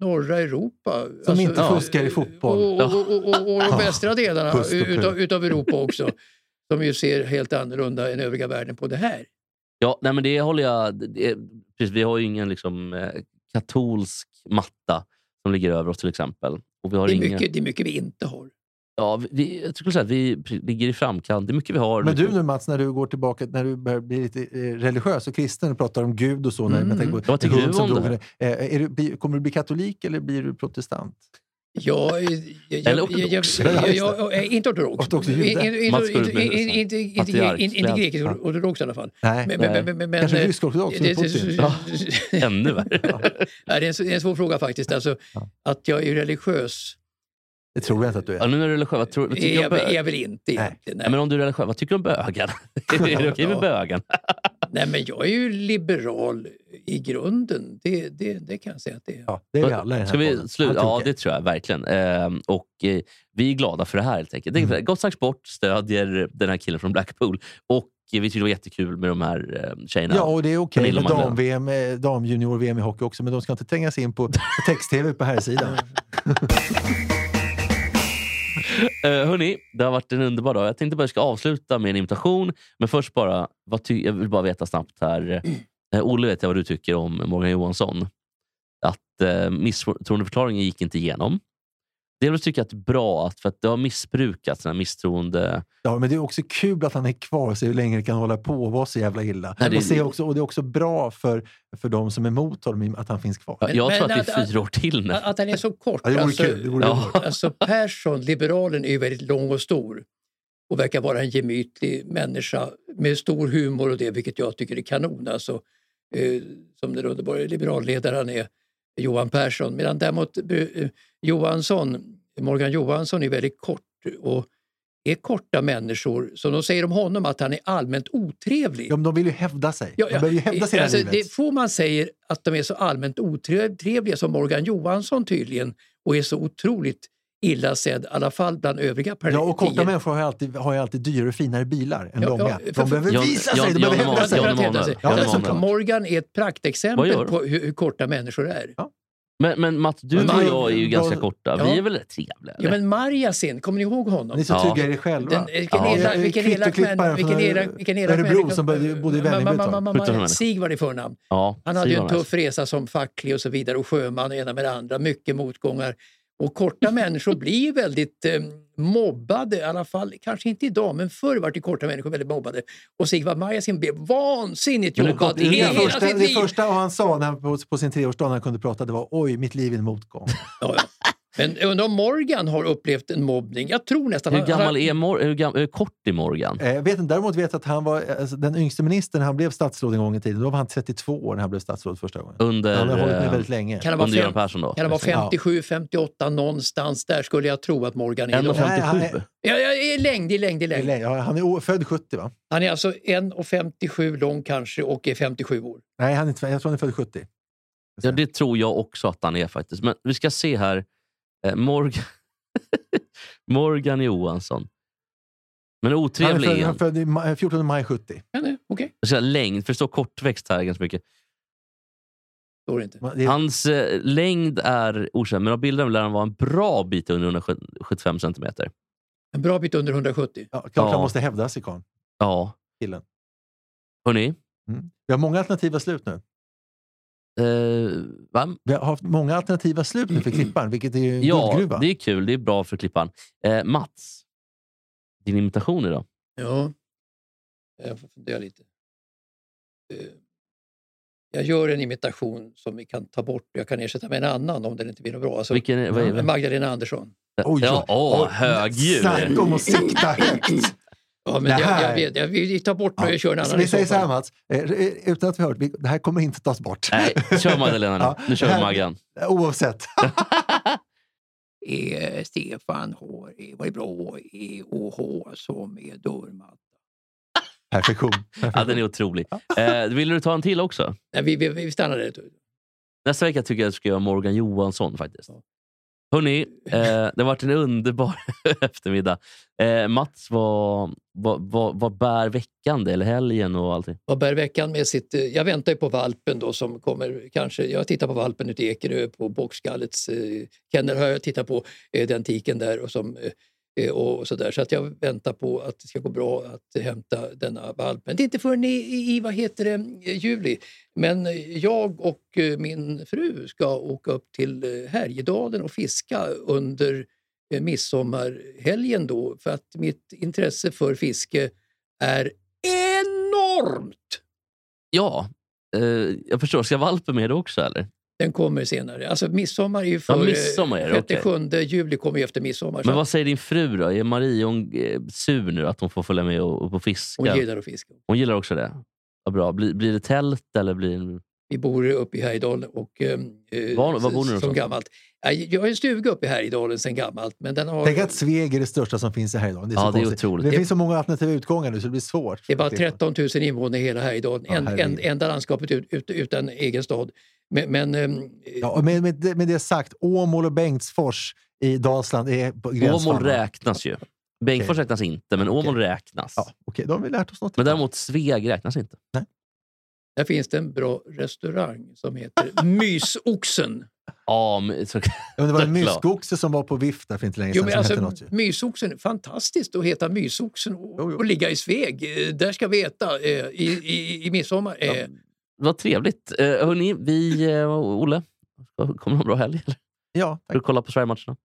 Speaker 2: norra Europa.
Speaker 3: Som inte
Speaker 1: Ja.
Speaker 3: fuskar i fotboll.
Speaker 2: Och, och, och, och, och de västra delarna utav, utav Europa också. Som ju ser helt annorlunda än övriga världen på det här.
Speaker 1: Ja, nej, men det håller jag... Det, precis, vi har ju ingen liksom, eh, katolsk matta som ligger över oss till exempel. Och vi har
Speaker 2: Det är,
Speaker 1: ingen,
Speaker 2: mycket, det är mycket vi inte har.
Speaker 1: Ja, vi, jag skulle säga att vi ligger i framkant. Det är mycket vi har.
Speaker 3: Men du nu Mats, när du går tillbaka, när du börjar bli lite eh, religiös och kristen och pratar om Gud och så. När,
Speaker 2: Mm.
Speaker 3: jag tänker på,
Speaker 1: Ja, vad tycker du om det?
Speaker 3: eh, är du, kommer du bli katolik eller blir du protestant?
Speaker 2: Jag,
Speaker 1: Eller ortodox.
Speaker 2: är inte ortodox. Inte-
Speaker 1: Gullberg,
Speaker 2: inte- inte- inte-
Speaker 1: patriark.
Speaker 2: inte- Inte grekisk ortodox i alla fall.
Speaker 3: Kanske
Speaker 2: eh,
Speaker 3: rysk-ortodox,
Speaker 1: Ännu värre.
Speaker 2: Det är en, svår fråga faktiskt. Alltså,
Speaker 3: Ja.
Speaker 2: Att jag är religiös
Speaker 3: Det tror jag inte att du
Speaker 1: Ja,
Speaker 3: är.
Speaker 1: nu är du religiös. Vad, tror, vad tycker
Speaker 2: jag, är jag väl inte egentligen.
Speaker 1: Ja,
Speaker 2: Nej.
Speaker 1: men om du är religiös, vad tycker du om bögen? är det okej med
Speaker 2: Ja.
Speaker 1: bögen?
Speaker 2: Nej, men jag är ju liberal i grunden. Det, det, det kan jag säga att det är.
Speaker 3: Ja, det är vi alla i den här
Speaker 1: Ska vi sluta? Ja, det tror jag verkligen. Ehm, och eh, vi är glada för det här helt enkelt.
Speaker 3: Mm.
Speaker 1: Gott Snack Sport stödjer den här killen från Blackpool. Och eh, vi tyckte det var jättekul med de här eh, tjejerna.
Speaker 3: Ja, och det är okej
Speaker 1: Pernilla
Speaker 3: med dam-VM, eh, dam-junior-VM i hockey också, men de ska inte trängas in på, på text-tv på här sidan.
Speaker 1: Eh, hörni, det har varit en underbar dag. Jag tänkte bara jag ska avsluta med en invitation. Men först bara, vad ty- jag vill bara veta snabbt här. Eh, eh Olle vet jag vad du tycker om Morgan Johansson. Att eh, misstroendeförklaringen gick inte igenom. Delvis tycker jag att det är bra, att, för att det har missbrukats, den här misstroende...
Speaker 3: Ja, men det är också kul att han är kvar och se hur länge det kan hålla på och vara så jävla illa.
Speaker 1: Nej, det-
Speaker 3: och, se också, och det är också bra för, för de som är emot honom att han finns kvar.
Speaker 1: Ja, jag
Speaker 2: men
Speaker 1: tror att det
Speaker 2: att-
Speaker 1: är fyra år till nu.
Speaker 2: Att, att den är så kort.
Speaker 3: Ja, det vore
Speaker 2: alltså,
Speaker 3: kul. Det vore
Speaker 1: Ja.
Speaker 2: alltså Persson, liberalen, är ju väldigt lång och stor och verkar vara en gemytlig människa med stor humor och det, vilket jag tycker är kanon. Alltså, eh, som den underbara liberalledare han är. Johan Persson. Medan däremot eh, Johansson, Morgan Johansson är väldigt kort och är korta människor, så de säger om honom att han är allmänt otrevlig.
Speaker 3: Ja, men de vill ju hävda sig.
Speaker 2: Ja,
Speaker 3: De
Speaker 2: ja.
Speaker 3: behöver ju hävda sig det
Speaker 2: alltså,
Speaker 3: livet.
Speaker 2: det är få man säger att de är så allmänt otrevliga som Morgan Johansson tydligen och är så otroligt illa sedd, i alla fall bland övriga partier.
Speaker 3: Ja, och korta människor har ju alltid, har ju alltid dyrare och finare bilar än
Speaker 2: Ja,
Speaker 3: långa.
Speaker 2: ja, för-
Speaker 3: de behöver visa sig, de behöver hävda sig.
Speaker 1: Emanuel.
Speaker 2: sig.
Speaker 3: Ja, det
Speaker 2: Alltså. Morgan är ett praktexempel på hur, hur korta människor är.
Speaker 1: Men, men Mats, du
Speaker 3: Men
Speaker 1: och jag är ju ganska
Speaker 3: då-
Speaker 1: korta.
Speaker 2: Ja.
Speaker 1: Vi är väl rätt trevliga?
Speaker 2: Ja, men Marjasin, kommer ni ihåg honom?
Speaker 3: Ni är så
Speaker 1: Ja.
Speaker 3: trygga i er själva.
Speaker 2: Den, vilken
Speaker 1: Ja.
Speaker 2: elak, vilken elak män,
Speaker 3: Kvittoklipparen
Speaker 2: vilken
Speaker 3: från
Speaker 2: elak, vilken elak
Speaker 3: Örebro
Speaker 2: människa.
Speaker 3: som bodde- i Vällingby
Speaker 1: människa.
Speaker 2: Sigvard i förnamn.
Speaker 1: ja,
Speaker 2: Han hade ju en tuff resa som facklig och så vidare och sjöman och ena med det andra. Mycket motgångar. Och korta människor blir väldigt eh, mobbade, i alla fall kanske inte idag, men förr var det korta människor väldigt mobbade. Och Sigvard Marjasin blev vansinnigt
Speaker 1: det
Speaker 2: jobbad
Speaker 1: det
Speaker 3: Det,
Speaker 2: hela
Speaker 3: första,
Speaker 2: sitt
Speaker 3: det
Speaker 2: liv.
Speaker 3: första han sa när han, på, på sin treårsdag när han kunde prata det var oj, mitt liv är en motgång.
Speaker 2: Ja, ja. Men jag undrar om Morgan har upplevt en mobbning. Jag tror nästan...
Speaker 1: Hur
Speaker 2: han-
Speaker 1: gammal
Speaker 2: han-
Speaker 1: är Mor- hur, gam- hur kort är Morgan?
Speaker 3: Eh, Jag vet inte, däremot vet jag att han var alltså, den yngste ministern han blev statsråd en gång i tiden. Då var han 32 år när han blev statsråd första gången.
Speaker 1: Under,
Speaker 3: han har hållit med
Speaker 1: eh,
Speaker 3: väldigt länge.
Speaker 2: Kan det vara
Speaker 1: under
Speaker 2: fem-
Speaker 1: Persson då?
Speaker 2: Kan det vara
Speaker 3: Ja.
Speaker 2: 57, 58 någonstans där skulle jag tro att Morgan är. idag.
Speaker 1: 1,57?
Speaker 3: Nej, han är-
Speaker 2: Ja, ja, i längd, i längd, i längd.
Speaker 3: Ja, han är född 70 va?
Speaker 2: Han är alltså 1,57 lång kanske och är 57 år.
Speaker 3: Nej, han är, jag tror han är född 70.
Speaker 1: Ja, det tror jag också att han är faktiskt. Men vi ska se här. Eh, Morgan, Morgan Johansson. Men
Speaker 3: Han är
Speaker 1: otrevlig
Speaker 3: född, han
Speaker 1: han.
Speaker 3: född i maj, 14 maj 70.
Speaker 2: Ja, nej,
Speaker 1: säga längd, för det står kortväxt här ganska mycket.
Speaker 2: står inte.
Speaker 1: Hans eh, längd är okänd, men av bilden lär han vara en bra bit under 175 centimeter.
Speaker 2: En bra bit under 170.
Speaker 3: ja, klart
Speaker 1: Ja.
Speaker 3: han måste hävda sig, karln.
Speaker 1: Ja.
Speaker 3: Killen.
Speaker 1: Hörni,
Speaker 3: Mm. Vi har många alternativa slut nu.
Speaker 1: Eh, va?
Speaker 3: Vi har haft många alternativa slut nu för Klippan, vilket är en
Speaker 1: Ja,
Speaker 3: guldgruva.
Speaker 1: det är kul. Det är bra för klippan. Eh, Mats, din imitation idag?
Speaker 2: Ja, jag får fundera lite. Eh, Jag gör en imitation som vi kan ta bort. Jag kan ersätta med en annan om den inte blir något bra. Alltså,
Speaker 1: Vilken, vad är det?
Speaker 2: Magdalena Andersson.
Speaker 3: Oj,
Speaker 1: ja, åh, högljudd.
Speaker 3: Snacka om att sikta högt!
Speaker 2: Ja, men
Speaker 3: Det
Speaker 2: jag,
Speaker 3: här-
Speaker 2: jag, vet, jag, vi tar bort mig och kör en
Speaker 3: så
Speaker 2: annan
Speaker 3: vi
Speaker 2: så
Speaker 3: säger så här. Mats, eh, utan att vi har hört, vi- det här kommer inte tas bort.
Speaker 1: Nej, kör Magdalena nu.
Speaker 3: Ja,
Speaker 1: Nu kör
Speaker 3: det
Speaker 1: vi Maggan.
Speaker 3: Oavsett.
Speaker 2: är Stefan har varit bra i ha som är dörrmatta.
Speaker 3: Perfektion.
Speaker 1: Ja, den är otrolig. Eh, vill du ta en till också?
Speaker 2: Nej, vi, vi, vi stannar där.
Speaker 1: Nästa vecka tycker jag att jag ska göra Morgan Johansson faktiskt. Hörni, eh, det har varit en underbar eftermiddag. Eh, Mats, vad, vad, vad, vad bär veckan det, eller helgen och allting?
Speaker 2: Vad bär veckan med sitt... Jag väntar ju på valpen då som kommer kanske... Jag tittar på valpen ute i Ekerö på boxskallets eh, kennel. har Jag tittar på eh, den tiken där och, som, eh, Eh, och så där. Så att jag väntar på att det ska gå bra att hämta denna valp. Men det är inte förrän i, i, vad heter det, juli. Men jag och eh, min fru ska åka upp till eh, Härjedalen och fiska under midsommarhelgen då. För att mitt intresse för fiske är enormt!
Speaker 1: Ja, eh, jag förstår. Ska valpen med också eller?
Speaker 2: Den kommer senare. Alltså midsommar är ju
Speaker 1: Ja,
Speaker 2: för...
Speaker 1: midsommar är det, okej.
Speaker 2: 6-7 juli kommer ju efter midsommar.
Speaker 1: Men vad säger din fru då? Är Marie hon, eh, sur nu att hon får följa med och, och på fiska?
Speaker 2: Hon gillar att fiska.
Speaker 1: Hon gillar också det? Vad bra. Blir, blir det tält eller blir
Speaker 2: Vi bor uppe i Härjedalen och... eh,
Speaker 1: Var- var bor ni
Speaker 2: Som
Speaker 1: någonstans?
Speaker 2: gammalt. Ja, Jag har en stuga uppe i Härjedalen sen gammalt. Men den har,
Speaker 3: Tänk att Sveg är det största som finns i Härjedalen. Det är,
Speaker 1: Ja,
Speaker 3: så
Speaker 1: det är otroligt.
Speaker 3: Det finns så många alternativa utgångar nu så det blir svårt.
Speaker 2: det är bara 13 000 invånare i hela Härjedalen.
Speaker 3: Ja,
Speaker 2: en, en, enda landskapet ut, ut, utan egen stad. Men, men ehm,
Speaker 3: Ja, med, med, det- med det sagt, Åmål och Bengtsfors i Dalsland är på
Speaker 1: Åmål räknas ju. Bengtsfors
Speaker 3: Okej.
Speaker 1: räknas inte, men Åmål räknas.
Speaker 3: Ja, Okej, då har vi lärt oss något.
Speaker 1: Men däremot Sveg räknas inte.
Speaker 2: där finns det en bra restaurang som heter Mysoxen.
Speaker 1: Ja, men, så,
Speaker 3: ja, det var en myskoxe som var på vift där för inte länge
Speaker 2: Jo,
Speaker 3: sedan.
Speaker 2: men
Speaker 3: som
Speaker 2: alltså,
Speaker 3: något, ju.
Speaker 2: Mysoxen, fantastiskt att heta Mysoxen och,
Speaker 3: Jo, jo.
Speaker 2: och ligga i Sveg. Eh, Där ska vi äta eh, i, i, i midsommar. Eh,
Speaker 1: vad trevligt. Eh, hörni, vi, eh, Olle, kommer det någon bra helg? Eller?
Speaker 3: Ja,
Speaker 1: Ska du
Speaker 3: tack.
Speaker 1: kolla på Sverigematcherna?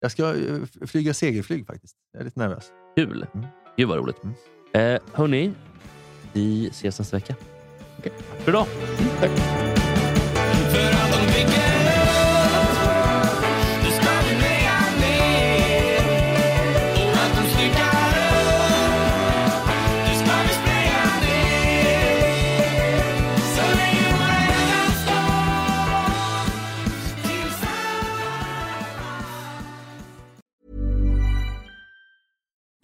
Speaker 3: Jag ska eh, flyga segelflyg faktiskt. Jag är lite nervös.
Speaker 1: Kul.
Speaker 3: Mm.
Speaker 1: Gud vad roligt.
Speaker 3: Mm.
Speaker 1: Eh, hörni, vi ses nästa vecka. Tack för idag.
Speaker 4: För